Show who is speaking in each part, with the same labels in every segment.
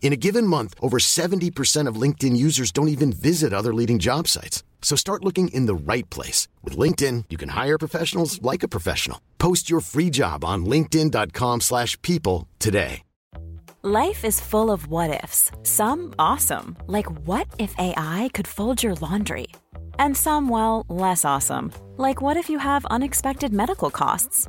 Speaker 1: In a given month, over 70% of LinkedIn users don't even visit other leading job sites. So start looking in the right place. With LinkedIn, you can hire professionals like a professional. Post your free job on linkedin.com slash people today.
Speaker 2: Life is full of what ifs. Some awesome, like what if AI could fold your laundry? And some, well, less awesome, like what if you have unexpected medical costs?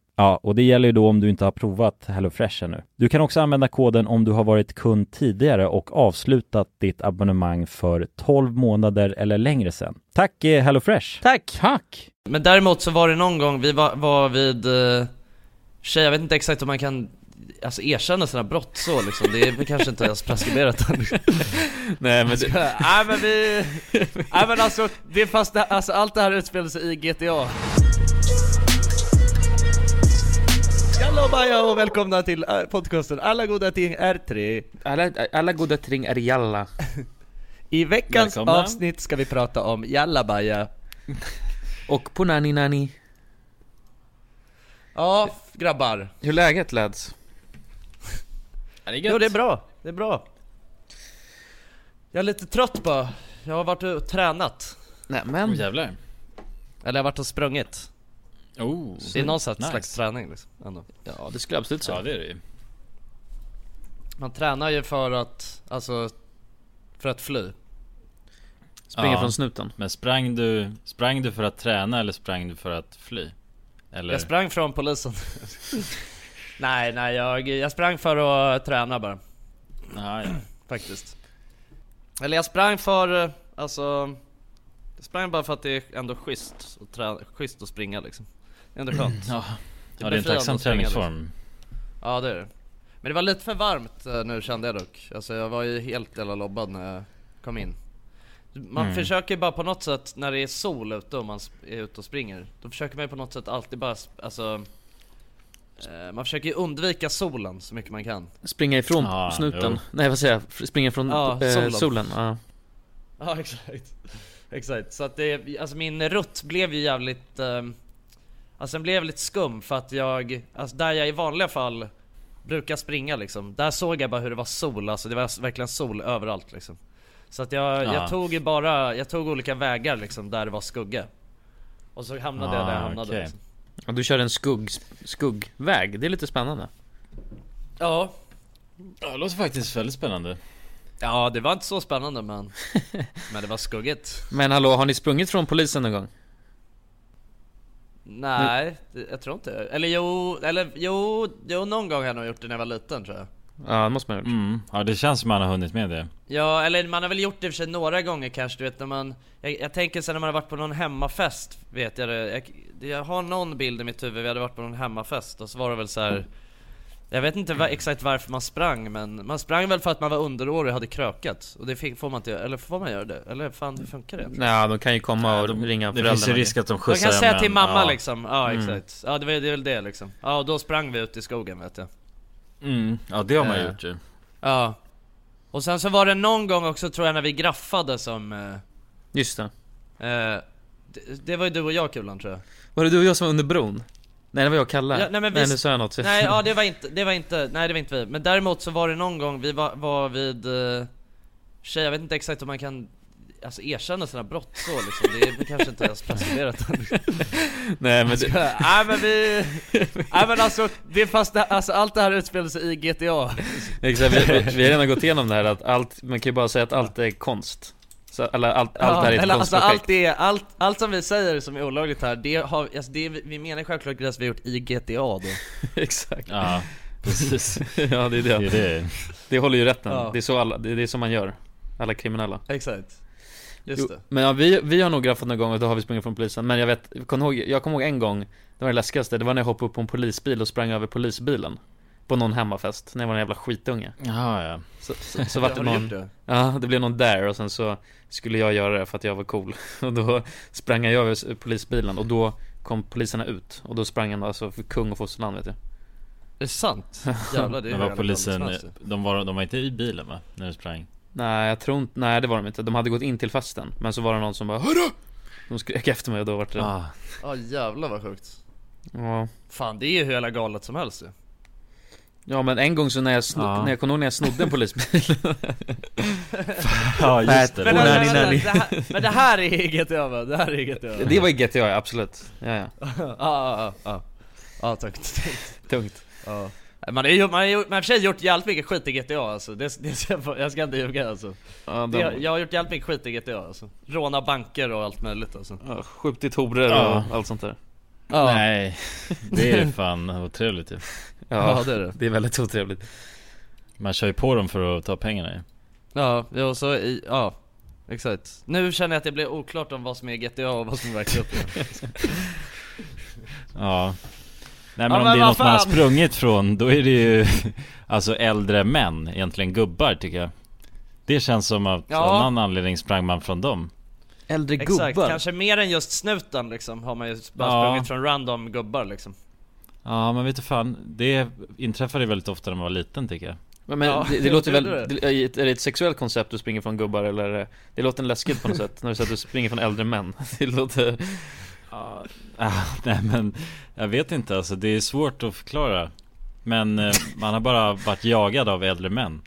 Speaker 3: Ja, och det gäller ju då om du inte har provat HelloFresh ännu. Du kan också använda koden om du har varit kund tidigare och avslutat ditt abonnemang för 12 månader eller längre sedan. Tack eh, HelloFresh!
Speaker 4: Tack!
Speaker 5: Tack!
Speaker 4: Men däremot så var det någon gång, vi var, var vid, eh, tjej, jag vet inte exakt om man kan Alltså erkänna sina brott så liksom, det är kanske inte ens preskriberat än
Speaker 6: Nej men det,
Speaker 4: Nej men vi, nej men alltså, det fast det, alltså allt det här utspelar sig i GTA Hallå Baja och välkomna till eh, podcasten Alla goda ting är tre
Speaker 5: Alla, alla goda ting är jalla.
Speaker 4: I veckans
Speaker 6: Välkomna.
Speaker 4: avsnitt ska vi prata om Jallabaja
Speaker 5: Och på nani.
Speaker 4: Ja, grabbar
Speaker 5: Hur är läget lads?
Speaker 6: är det
Speaker 4: Jo det är bra, det är bra Jag är lite trött bara, jag har varit och tränat
Speaker 5: Nej
Speaker 6: Oh,
Speaker 5: men.
Speaker 6: jävlar.
Speaker 4: Eller jag har varit och sprungit
Speaker 6: Oh,
Speaker 4: Det är någon
Speaker 6: nice.
Speaker 4: slags träning liksom, ändå.
Speaker 5: Ja det skulle jag absolut säga.
Speaker 6: Ja det är det ju.
Speaker 4: Man tränar ju för att, alltså, för att fly
Speaker 5: Springer
Speaker 6: Ja.
Speaker 5: från snuten.
Speaker 6: Men sprang du, sprang du för att träna eller sprang du för att fly? Eller?
Speaker 4: Jag sprang från polisen Nej nej jag, jag sprang för att träna bara,
Speaker 6: Ja, ja.
Speaker 4: faktiskt Eller jag sprang för, alltså Jag sprang bara för att det är ändå schysst att, träna, schysst att springa liksom ändå skönt
Speaker 6: ja.
Speaker 4: Det
Speaker 6: ja det är en tacksam
Speaker 4: liksom.
Speaker 6: träningsform.
Speaker 4: Ja det är det Men det var lite för varmt eh, nu kände jag dock Alltså jag var ju helt jävla lobbad när jag kom in Man
Speaker 6: Mm.
Speaker 4: försöker bara på något sätt när det är sol ute och man är ute och springer Då försöker man ju på något sätt alltid bara, alltså eh, Man försöker ju undvika solen så mycket man kan
Speaker 5: Springa ifrån
Speaker 6: Ja,
Speaker 5: snuten.
Speaker 6: jo.
Speaker 5: Nej vad säger jag? Springa från
Speaker 4: Ja,
Speaker 5: eh,
Speaker 4: solen.
Speaker 5: solen. Ja.
Speaker 4: Ja exakt Exakt, så att det, alltså min rutt blev ju jävligt eh, Alltså den blev lite skum för att jag, alltså där jag i vanliga fall brukar springa liksom Där såg jag bara hur det var sol, alltså det var verkligen sol överallt liksom Så att jag,
Speaker 6: Ja.
Speaker 4: jag tog ju bara, jag tog olika vägar liksom där det var skugga Och så hamnade jag där jag
Speaker 6: Ah,
Speaker 4: hamnade
Speaker 6: okej.
Speaker 4: liksom.
Speaker 5: Och du kör en skugg, skuggväg. Det är lite spännande.
Speaker 4: Ja
Speaker 6: Ja, det låter faktiskt väldigt spännande.
Speaker 4: Ja det var inte så spännande men Men det var skuggigt
Speaker 5: Men hallå, har ni sprungit från polisen någon gång?
Speaker 4: Nej, det, jag tror inte Eller jo, eller jo, jo någon gång har jag nog gjort det när jag var liten tror jag
Speaker 5: Ja, det måste man ha gjort.
Speaker 6: Mm. Ja det känns som man har hunnit med det.
Speaker 4: Ja, eller man har väl gjort det i och för sig några gånger kanske, du vet när man Jag, jag tänker sen när man har varit på någon hemmafest, vet jag det jag, jag har någon bild i mitt huvud, vi hade varit på någon hemmafest och så var det väl så här. Jag vet inte va, exakt varför man sprang men man sprang väl för att man var underårig och hade krökat Och det fick, får man inte göra, eller får man göra det? Eller fan hur funkar det?
Speaker 5: Nej, de kan ju komma och
Speaker 6: de-
Speaker 5: ringa
Speaker 6: Det finns ju risk att de skjutsar
Speaker 4: kan säga till mamma
Speaker 6: ja.
Speaker 4: liksom, ja
Speaker 5: Mm.
Speaker 4: exakt Ja det var det är väl det liksom Ja och då sprang vi ut i skogen vet jag
Speaker 6: Mm. Ja det har man
Speaker 4: Eh.
Speaker 6: gjort ju.
Speaker 4: Ja Och sen så var det någon gång också tror jag när vi graffade som... Eh,
Speaker 5: Just det.
Speaker 4: eh, det, det var ju du och jag Kulan tror jag.
Speaker 5: Var det du och jag som var under bron? Nej det var jag och Kalle.
Speaker 4: Ja, nej, men vi-
Speaker 5: nej nu sa jag något.
Speaker 4: Nej ja det var inte, det var inte, nej det var inte vi. Men däremot så var det någon gång vi var, var vid... Eh, tjej, jag vet inte exakt om man kan Alltså erkänna sina brott så liksom, det är kanske inte ens preskriberat än
Speaker 5: nej men det,
Speaker 4: Nej men vi... Nej men alltså, det fast det, alltså allt det här utspelar sig i GTA
Speaker 5: exakt, vi, vi, vi har redan gått igenom det här att allt, man kan ju bara säga att allt är konst. Så, eller allt, allt det här är ett
Speaker 4: alltså allt det, allt, allt som vi säger som är olagligt här, det har, alltså det, vi menar självklart det vi har gjort i GTA då
Speaker 5: exakt.
Speaker 6: Ja, precis
Speaker 5: ja det är
Speaker 6: Det
Speaker 5: det.
Speaker 6: är det
Speaker 5: Det håller ju rätten.
Speaker 4: Ja.
Speaker 5: Det är så alla, det är det som man gör. Alla kriminella.
Speaker 4: Exakt Just
Speaker 5: Jo,
Speaker 4: det
Speaker 5: men ja, vi, vi har nog graffat någon gång och då har vi sprungit från polisen Men jag vet, kommer ihåg, jag kommer ihåg en gång Det var det läskigaste, det var när jag hoppade upp på en polisbil och sprang över polisbilen På någon hemmafest, när jag var en jävla skitunge.
Speaker 6: Jaha ja.
Speaker 5: Så, så, så vart det
Speaker 4: du
Speaker 5: någon
Speaker 4: det?
Speaker 5: Ja, det blev någon där och sen så Skulle jag göra det för att jag var cool. Och då sprang jag över polisbilen och då Kom poliserna ut. Och då sprang han alltså för kung och fosterland vet jag
Speaker 4: Är det sant? Jävlar det är
Speaker 6: Men var polisen,
Speaker 4: galet,
Speaker 6: de var, de var inte i bilen va? När du sprang?
Speaker 5: Nej jag tror inte, nej det var de inte. De hade gått in till festen Men så var det någon som bara Hörru! De skrek efter mig och då vart det
Speaker 6: Ah,
Speaker 4: Ja jävlar vad sjukt.
Speaker 5: Ja.
Speaker 4: Fan det är ju hur jävla galet som helst ju
Speaker 5: Ja men en gång så när jag, sno-
Speaker 6: Ja.
Speaker 5: när jag kommer ihåg när jag snodde en polisbil.
Speaker 6: Ja just det,
Speaker 4: Men,
Speaker 6: det,
Speaker 5: Oh, nanny, nanny.
Speaker 4: det, här, men det här är GTA va? Det här är GTA
Speaker 5: Det var i GTA ja, absolut, ja ja,
Speaker 4: Ja, ja, ja Ja, tungt.
Speaker 5: Tungt.
Speaker 4: Ja. Man har ju man har ju- man har för sig gjort jävligt mycket skit i GTA alltså, det, det, jag ska inte ljuga alltså.
Speaker 5: Ja,
Speaker 4: det,
Speaker 5: de,
Speaker 4: Jag har gjort jävligt mycket skit i GTA alltså. Råna banker och allt möjligt alltså.
Speaker 5: Ja, Skjutit horor
Speaker 6: Ja.
Speaker 5: och allt sånt där
Speaker 4: Ja,
Speaker 6: Nej, det är fan otrevligt ju.
Speaker 5: Ja,
Speaker 4: Ja, det är det.
Speaker 5: det är väldigt otrevligt.
Speaker 6: Man kör ju på dem för att ta pengarna ju.
Speaker 4: Ja, ja så i, ja Exakt. Nu känner jag att det blir oklart om vad som är GTA och vad som är verkligheten.
Speaker 6: Ja. Nej men
Speaker 4: Ja,
Speaker 6: om
Speaker 4: men
Speaker 6: det är något man har
Speaker 4: fan.
Speaker 6: sprungit från, då är det ju Alltså äldre män, egentligen gubbar tycker jag. Det känns som att
Speaker 4: Ja.
Speaker 6: av någon anledning sprang man från dem
Speaker 5: Äldre
Speaker 4: Exakt,
Speaker 5: gubbar
Speaker 4: kanske mer än just snuten liksom har man ju bara
Speaker 6: Ja.
Speaker 4: sprungit från random gubbar liksom
Speaker 6: Ja men vet du fan, det inträffade väldigt ofta när man var liten tycker jag
Speaker 5: Men, men
Speaker 4: Ja,
Speaker 5: det, det låter väl,
Speaker 4: det.
Speaker 5: är det ett sexuellt koncept du springer från gubbar eller? det- låter läskigt på något sätt när du säger att du springer från äldre män Det låter
Speaker 6: Ja, ah, nej men jag vet inte alltså, det är svårt att förklara Men eh, man har bara varit jagad av äldre män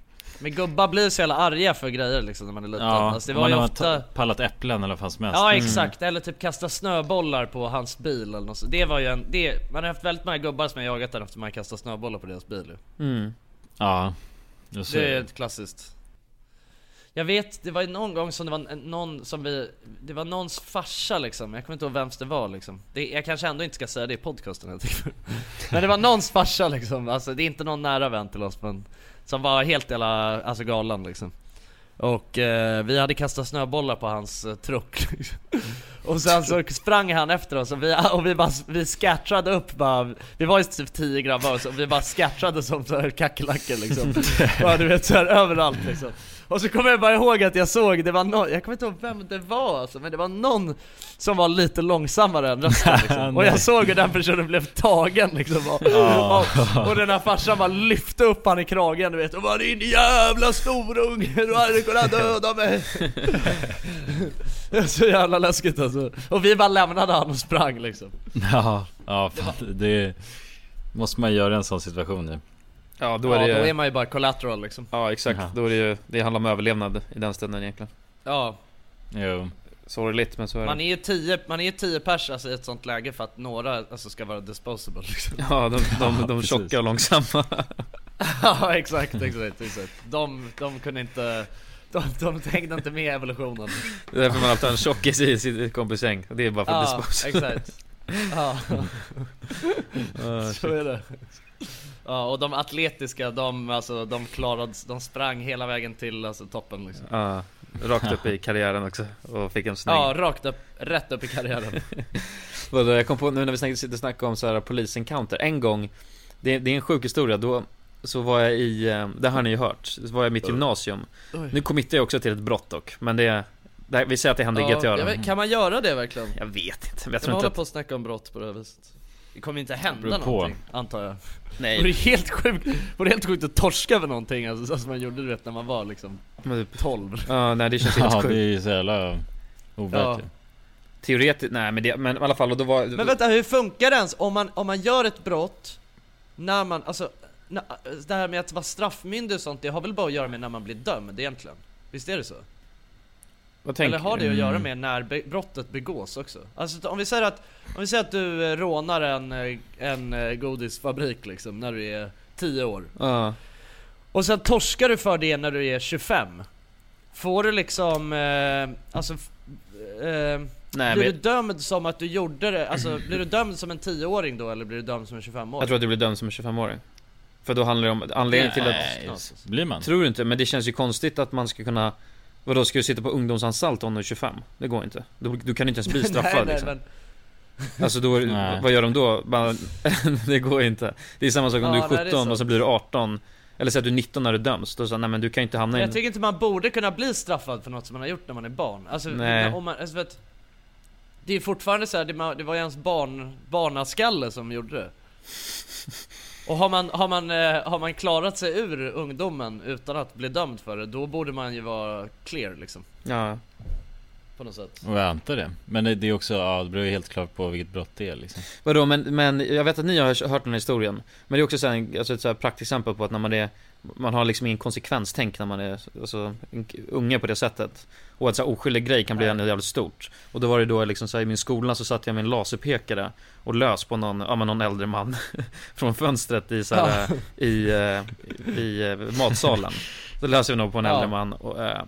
Speaker 4: Men gubbar blir så jävla arga för grejer liksom när man är liten.
Speaker 6: Ja,
Speaker 4: alltså, det
Speaker 6: man
Speaker 4: var ju
Speaker 6: har
Speaker 4: ofta
Speaker 6: ta- pallat äpplen eller vad fan som helst.
Speaker 4: Ja exakt, eller typ kasta snöbollar på hans bil eller något så. Det var ju en, det, man har haft väldigt många gubbar som har jagat den efter man kastat snöbollar på deras bil
Speaker 5: mm.
Speaker 6: Ja,
Speaker 4: Det är ett klassiskt Jag vet, det var någon gång som det var någon som vi Det var någons farsa liksom, jag kommer inte ihåg vems det var liksom. Det, Jag kanske ändå inte ska säga det i podcasten jag tycker. Men det var någons farsa liksom, alltså det är inte någon nära vän till oss men Som var helt jävla, alltså galen liksom. Och eh, vi hade kastat snöbollar på hans eh, truck liksom. Och sen så sprang han efter oss och vi, och vi bara, vi scattrade upp bara Vi var ju typ 10 grabbar och så vi bara scattrade som så här kackerlackor liksom. Bara du vet såhär överallt liksom Och så kommer jag bara ihåg att jag såg, det var någon, jag kommer inte ihåg vem det var alltså, men det var någon som var lite långsammare än resten liksom. Och jag såg hur den personen blev tagen liksom och, och, och den här farsan bara lyfte upp han i kragen du vet och bara 'Din jävla snorunge, du hade kunnat döda mig' Det är så jävla läskigt alltså. Och vi bara lämnade han och sprang liksom.
Speaker 6: Ja, ja fan, det måste man göra i en sån situation nu
Speaker 5: Ja då
Speaker 4: Ja,
Speaker 5: är
Speaker 4: då
Speaker 5: det
Speaker 4: är
Speaker 5: ju,
Speaker 4: man ju bara collateral liksom.
Speaker 5: Ja exakt,
Speaker 6: Ja.
Speaker 5: då är det ju, det handlar om överlevnad i den stunden egentligen.
Speaker 4: Ja,
Speaker 6: Jo,
Speaker 5: Sorgligt men så är
Speaker 4: man
Speaker 5: det
Speaker 4: är ju 10, man är ju 10 pers alltså, i ett sånt läge för att några alltså, ska vara disposable liksom.
Speaker 5: Ja de, de, de
Speaker 6: precis.
Speaker 5: tjocka och långsamma.
Speaker 4: Ja exakt, exakt, exakt. De, de kunde inte, de, de hängde inte med evolutionen.
Speaker 5: Det är därför man alltid har en tjockis i sin kompis säng Det är bara för att
Speaker 4: Ja,
Speaker 5: dispose.
Speaker 4: exakt. Ja, så är det Ja och de atletiska, de, alltså, de klarade, de sprang hela vägen till alltså, toppen liksom
Speaker 5: Ja, rakt upp i karriären också och fick en snygg
Speaker 4: Ja, rakt upp, rätt upp i karriären
Speaker 5: Jag kom på nu när vi snackade, snackade om så här polisencounter En gång det, det är en sjuk historia, då så var jag i, eh, det har ni ju hört, så var jag i mitt gymnasium
Speaker 4: Oj.
Speaker 5: Nu committar jag också till ett brott dock, men det, det vi säger att det hände i GTA
Speaker 4: jag
Speaker 5: då.
Speaker 4: vet, Kan man göra det verkligen?
Speaker 5: Jag vet inte, men jag
Speaker 4: Kan
Speaker 5: tror
Speaker 4: man
Speaker 5: inte
Speaker 4: hålla
Speaker 5: att
Speaker 4: på och snacka om brott på det här viset? Det kommer inte hända
Speaker 6: Beror på.
Speaker 4: någonting, antar jag
Speaker 5: Nej.
Speaker 4: Vore helt sjukt, vore helt sjukt att torska över någonting alltså, så som man gjorde du vet när man var liksom
Speaker 5: Men typ,
Speaker 4: 12
Speaker 5: ja, nej det känns helt
Speaker 6: Ja det
Speaker 5: sjukt.
Speaker 6: är ju så jävla ovärt
Speaker 4: Ja.
Speaker 6: ju.
Speaker 5: Teoretiskt, nej men det, men i alla fall, och då var...
Speaker 4: Men vänta, hur funkar det ens om man, om man gör ett brott när man, alltså, när, det här med att vara straffmyndig och sånt, det har väl bara att göra med när man blir dömd egentligen? Visst är det så? Eller har det att göra
Speaker 6: Mm.
Speaker 4: med när be brottet begås också? Alltså om vi säger att, om vi säger att du eh, rånar en, eh, en eh, godisfabrik liksom, när du är 10 år
Speaker 5: Ja.
Speaker 4: Och sen torskar du för det när du är 25 Får du liksom, eh, alltså eh,
Speaker 5: Nej
Speaker 4: Blir
Speaker 5: men
Speaker 4: du dömd som att du gjorde det, alltså blir du dömd som en 10-åring då eller blir du dömd som en 25-åring?
Speaker 5: jag tror att du blir dömd som en 25-åring. För då handlar det om, anledningen till att...
Speaker 6: Nej, blir man?
Speaker 5: Tror du inte? Men det känns ju konstigt att man ska kunna Vadå, ska du sitta på ungdomsanstalt om du är 25? Det går inte. Du, du kan inte ens bli straffad
Speaker 4: nej, nej,
Speaker 5: liksom.
Speaker 4: men,
Speaker 5: Alltså då,
Speaker 6: Nej.
Speaker 5: vad gör de då? Det går inte. Det är samma sak om
Speaker 4: Ja,
Speaker 5: du är
Speaker 4: nej, det är
Speaker 5: 17 och så blir du 18 Eller säg att du är 19 när du döms, då sa nej men du kan inte hamna i
Speaker 4: jag tycker inte man borde kunna bli straffad för något som man har gjort när man är barn Alltså,
Speaker 5: Nej.
Speaker 4: om man, alltså vet, Det är fortfarande så här, det var ju ens barn, barnaskalle som gjorde det Och har man, har, man, eh, har man klarat sig ur ungdomen utan att bli dömd för det, då borde man ju vara clear liksom
Speaker 5: Ja,
Speaker 4: På något sätt
Speaker 6: Och jag antar det. Men det är också, ja det beror ju helt klart på vilket brott det är liksom.
Speaker 5: vadå men, men jag vet att ni har hört den här historien Men det är också så här, en- alltså ett så här praktexempel på att när man är Man har liksom ingen konsekvenstänk när man är alltså, en unge på det sättet Och att så här oskyldig grej kan bli ändå jävligt stort Och då var det då liksom så här, i min skola så satt jag med en laserpekare Och lös på någon, ja men någon äldre man Från fönstret i så här, i, eh, i eh, matsalen Så löser vi nog på en
Speaker 4: Ja.
Speaker 5: äldre man och, eh,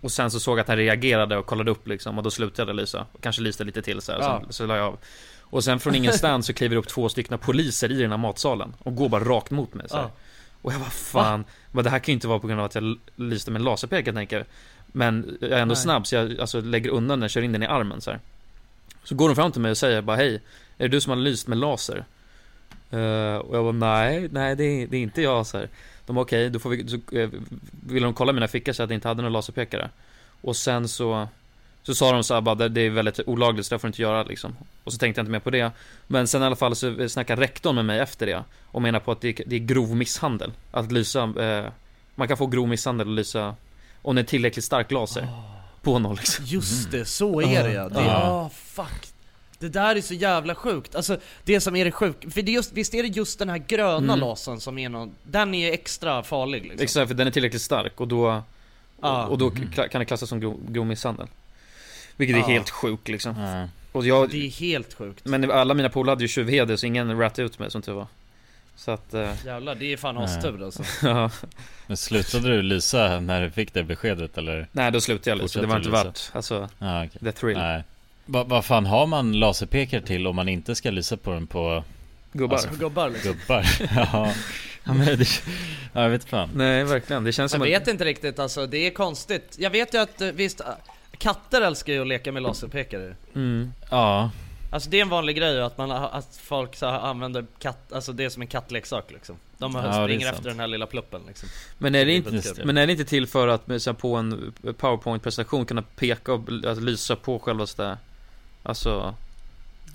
Speaker 5: och sen så såg jag att han reagerade och kollade upp liksom och då slutade jag lysa Kanske lyste lite till så här,
Speaker 4: Ja.
Speaker 5: sen, så la jag av Och sen från ingenstans så kliver det upp två stycken poliser i den här matsalen Och går bara rakt mot mig så.
Speaker 4: Ja.
Speaker 5: Och jag bara fan, men det här kan ju inte vara på grund av att jag lyste med en laserpekare tänker Men jag är ändå
Speaker 4: Nej.
Speaker 5: snabb så jag alltså, lägger undan den, kör in den i armen så här. Så går de fram till mig och säger bara hej Är det du som har lyst med laser? Eh, och jag bara nej, nej det är, det är inte jag så här. De bara okej, då får vi, så, eh, ville de kolla mina fickor så att jag inte hade någon laserpekare Och sen så Så sa de så här bara, det är väldigt olagligt så det får du inte göra liksom Och så tänkte jag inte mer på det Men sen i alla fall så snackade rektorn med mig efter det Och menar på att det är, det är grov misshandel Att lysa, eh, man kan få grov misshandel och lysa Om det är tillräckligt stark laser På någon liksom
Speaker 4: Just det, så är det ja. Det, ah, fuck. Det där är så jävla sjukt. Alltså det som är det sjuka, för det är just, visst är det just den här gröna
Speaker 5: Mm.
Speaker 4: lasern som är någon, den är extra farlig liksom.
Speaker 5: Exakt, för den är tillräckligt stark och då
Speaker 4: Ja.
Speaker 5: Och då kla- kan det klassas som grov, grov misshandel Vilket är
Speaker 4: Ja.
Speaker 5: helt sjukt liksom
Speaker 6: Ja.
Speaker 5: Och jag,
Speaker 4: Det är helt sjukt.
Speaker 5: men alla mina polare hade ju tjuvheder så ingen rattade ut mig som tur var Så att, eh,
Speaker 4: Jävlar, det är fan astur alltså.
Speaker 5: ja
Speaker 6: Men slutade du lysa när du fick det beskedet eller?
Speaker 5: Nej då slutade jag liksom, det var inte värt, alltså,
Speaker 6: Ja okej.
Speaker 5: the thrill
Speaker 6: Nej. Va- Vad fan har man laserpekare till om man inte ska lysa på den på
Speaker 5: Gubbar
Speaker 6: Alltså,
Speaker 4: Gubbar liksom.
Speaker 6: gubbar? ja. ja men det, ja, jag vet fan.
Speaker 5: Nej verkligen, det känns
Speaker 4: Jag
Speaker 5: som
Speaker 4: vet inte riktigt alltså, det är konstigt. Jag vet ju att eh, visst, katter älskar ju att leka med laserpekare.
Speaker 5: mm.
Speaker 6: Ja.
Speaker 4: Alltså det är en vanlig grej att, man, att folk så använder katt, alltså det är som en kattleksak liksom. De
Speaker 6: Ja,
Speaker 4: springer efter den här lilla pluppen liksom.
Speaker 5: Men är det inte,
Speaker 6: det.
Speaker 5: men är det inte till för att så här, på en powerpoint-presentation kunna peka och alltså, lysa på självaste Alltså,
Speaker 6: ja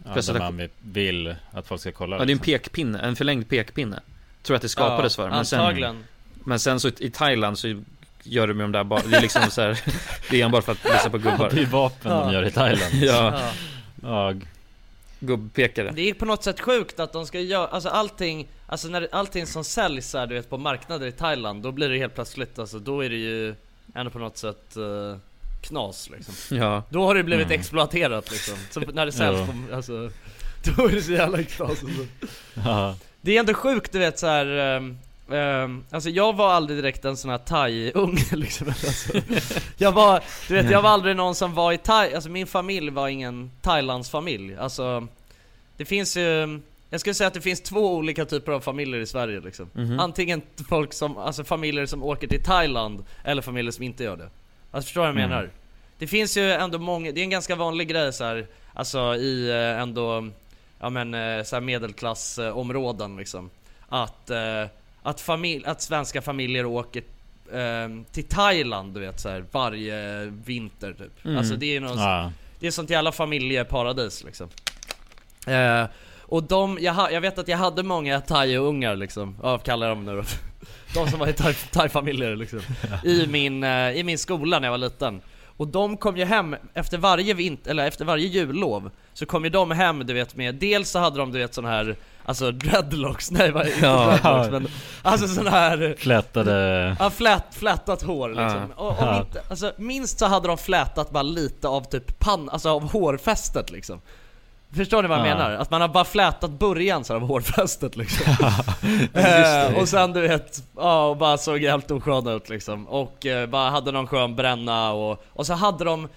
Speaker 6: där
Speaker 5: Presentation.
Speaker 6: man vill att folk ska kolla
Speaker 5: ja det är en
Speaker 6: liksom.
Speaker 5: pekpinne, en förlängd pekpinne Tror jag att det skapades för, men sen,
Speaker 4: Antagligen.
Speaker 5: men sen så i Thailand så gör de med de där bara, det är liksom så här, det är enbart för att lysa på
Speaker 6: Ja, det är
Speaker 5: gubbar
Speaker 6: vapen
Speaker 4: Ja.
Speaker 6: de gör i Thailand
Speaker 5: Ja,
Speaker 4: Ja.
Speaker 6: ja.
Speaker 5: gubbpekare
Speaker 4: Det är på något sätt sjukt att de ska göra, alltså allting, alltså när allting som säljs här, du vet på marknader i Thailand, då blir det helt plötsligt, alltså då är det ju ändå på något sätt eh, knas liksom.
Speaker 5: Ja,
Speaker 4: Då har det blivit
Speaker 6: Mm.
Speaker 4: exploaterat liksom. Så när det säljs på, alltså, då är det så jävla knas alltså.
Speaker 6: ja.
Speaker 4: Det är ändå sjukt du vet så här. ehm, ehm, alltså jag var aldrig direkt en sån här thai-unge liksom alltså, Jag var, du vet jag var aldrig någon som var i thai, alltså min familj var ingen Thailands-familj Alltså Det finns ju, jag skulle säga att det finns två olika typer av familjer i Sverige liksom
Speaker 5: Mhm.
Speaker 4: Antingen folk som, alltså familjer som åker till Thailand, eller familjer som inte gör det Alltså förstår du vad jag
Speaker 6: Mm.
Speaker 4: menar? Det finns ju ändå många, det är en ganska vanlig grej så här, alltså i eh, ändå ja men eh, så medelklassområden liksom. Att, eh, att, familj, att svenska familjer åker eh, till Thailand du vet så här, varje vinter typ.
Speaker 5: Mm.
Speaker 4: Alltså det är något,
Speaker 6: ja.
Speaker 4: det är sånt jävla familjeparadis liksom. Eh, Och de, jag, ha, jag vet att jag hade många thai-ungar liksom, ja kallar dem nu då De som var i thai- thai-familjer liksom I min, eh, i min skola när jag var liten Och de kom ju hem efter varje vint eller efter varje jullov Så kom ju de hem du vet med, dels så hade de du vet sån här Alltså dreadlocks, nej vad inte
Speaker 6: Ja.
Speaker 4: dreadlocks men Alltså sån här
Speaker 6: Flätade...
Speaker 4: Ja, flät, flätat hår liksom.
Speaker 6: Ja.
Speaker 4: Och, och inte, alltså, minst så hade de flätat bara lite av typ pann, alltså av hårfästet liksom. Förstår ni vad jag
Speaker 6: Ja.
Speaker 4: menar? Att man har bara flätat början så här av hårfästet liksom. eh, och sen du vet, ja och bara såg helt oskön ut liksom. Och eh, bara hade någon skön bränna och, och så hade de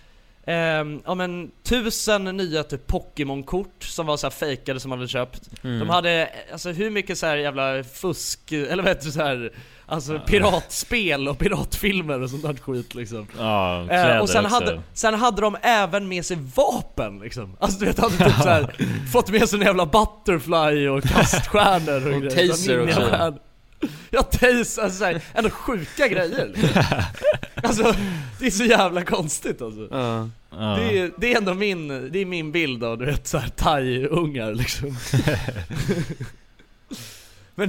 Speaker 4: ehm, ja men tusen nya typ Pokémon-kort som var så här fejkade som man hade köpt.
Speaker 6: Mm.
Speaker 4: De hade, alltså hur mycket så här jävla fusk, eller vad heter det så här Alltså piratspel och piratfilmer och sånt där skit liksom.
Speaker 6: Ja,
Speaker 4: Eh, och sen
Speaker 6: också.
Speaker 4: hade, sen hade de även med sig vapen liksom. Alltså du vet, hade typ så här, fått med sig en jävla butterfly och kaststjärnor och,
Speaker 5: Och
Speaker 4: grejer.
Speaker 5: taser också.
Speaker 4: Ja taser, alltså såhär, ändå sjuka grejer liksom. Alltså, det är så jävla konstigt alltså.
Speaker 5: Ja.
Speaker 6: Ja.
Speaker 4: Det, är, det är ändå min, det är min bild av du vet såhär thai-ungar liksom.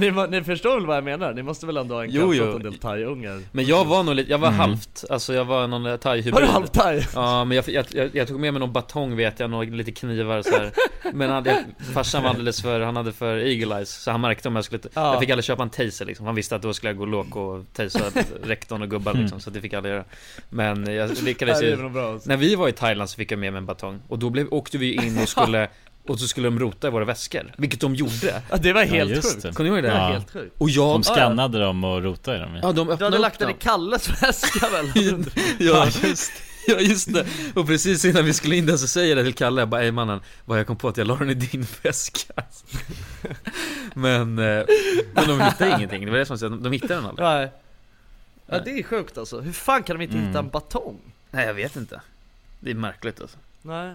Speaker 4: Men ni, ni förstår väl vad jag menar? Ni måste väl ändå ha en
Speaker 5: Jo, jo.
Speaker 4: en del thai-ungar?
Speaker 5: Men jag var nog lite, jag var
Speaker 6: Mm.
Speaker 5: halvt, alltså jag var någon thai-hybrid
Speaker 4: Var du halv-thai?
Speaker 5: Ja men jag, jag, jag, jag tog med mig någon batong vet jag, några lite knivar så här. Men han, jag, farsan var alldeles för, han hade för eagle eyes Så han märkte om jag skulle,
Speaker 4: Ja.
Speaker 5: jag fick aldrig köpa en taser liksom Han visste att då skulle jag gå låg och tasea rektorn och gubbar liksom Så det fick jag aldrig göra Men jag lyckades ju
Speaker 4: bra alltså.
Speaker 5: När vi var i Thailand så fick jag med mig en batong Och då blev, åkte vi in och skulle Och så skulle de rota i våra väskor Vilket de gjorde
Speaker 4: Ja, det var
Speaker 6: Ja,
Speaker 4: helt
Speaker 6: just
Speaker 4: sjukt.
Speaker 6: det.
Speaker 5: Kommer ni ihåg det?
Speaker 4: Det var
Speaker 6: Ja.
Speaker 4: helt sjukt.
Speaker 5: Och jag
Speaker 6: De skannade dem och rotade i dem
Speaker 5: Ja de
Speaker 4: Du
Speaker 5: öppnade
Speaker 4: hade
Speaker 5: upp
Speaker 4: lagt den i. Kalles väska väl?
Speaker 5: Ja just, ja just det, och precis innan vi skulle in där så säger jag det till Kalle, jag bara ey mannen, vad jag kom på att jag la den i din väska Men, eh, men de hittade ingenting, det var det som jag de hittade den aldrig
Speaker 4: Nej. Ja det är sjukt alltså. Hur fan kan de inte
Speaker 6: Mm.
Speaker 4: hitta en batong?
Speaker 5: Nej jag vet inte Det är märkligt alltså
Speaker 4: Nej.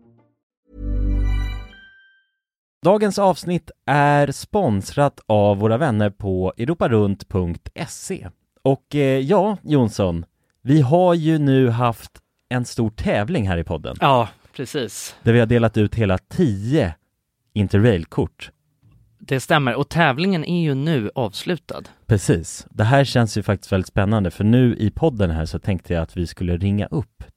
Speaker 3: Dagens avsnitt är sponsrat av våra vänner på europarunt.se. Och eh, ja, Jonsson, vi har ju nu haft en stor tävling här i podden
Speaker 4: Ja, precis.
Speaker 3: där vi har delat ut hela 10 Interrail-kort.
Speaker 4: Det stämmer. Och tävlingen är ju nu avslutad.
Speaker 3: Precis. Det här känns ju faktiskt väldigt spännande för nu i podden här så tänkte jag att vi skulle ringa upp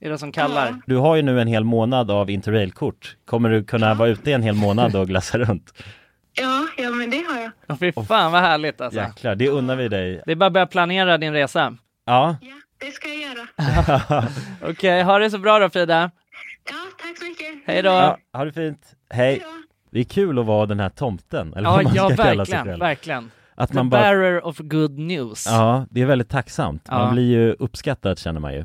Speaker 4: är det som kallar.
Speaker 3: Du har ju nu en hel månad av interrailkort. Kommer du kunna vara ute i en hel månad och glassa runt?
Speaker 7: Ja, ja, men det har jag.
Speaker 4: Ja, fy fan vad härligt alltså.
Speaker 3: Jäklar, det unnar vi dig.
Speaker 4: Det är bara att börja planera din resa.
Speaker 3: Ja.
Speaker 7: Det ska jag göra.
Speaker 4: Okej, ha det så bra då Frida.
Speaker 7: Ja, tack så mycket.
Speaker 4: Hej då.
Speaker 3: ja, ha det fint. Hej. Det är kul att vara den här tomten, eller
Speaker 4: Ja,
Speaker 3: vad man
Speaker 4: ja
Speaker 3: ska kalla sig
Speaker 4: verkligen,
Speaker 3: själv.
Speaker 4: verkligen.
Speaker 3: Att
Speaker 4: The
Speaker 3: man bara,
Speaker 4: bearer of good news.
Speaker 3: ja, det är väldigt tacksamt. Man
Speaker 4: Ja.
Speaker 3: blir ju uppskattad känner man ju.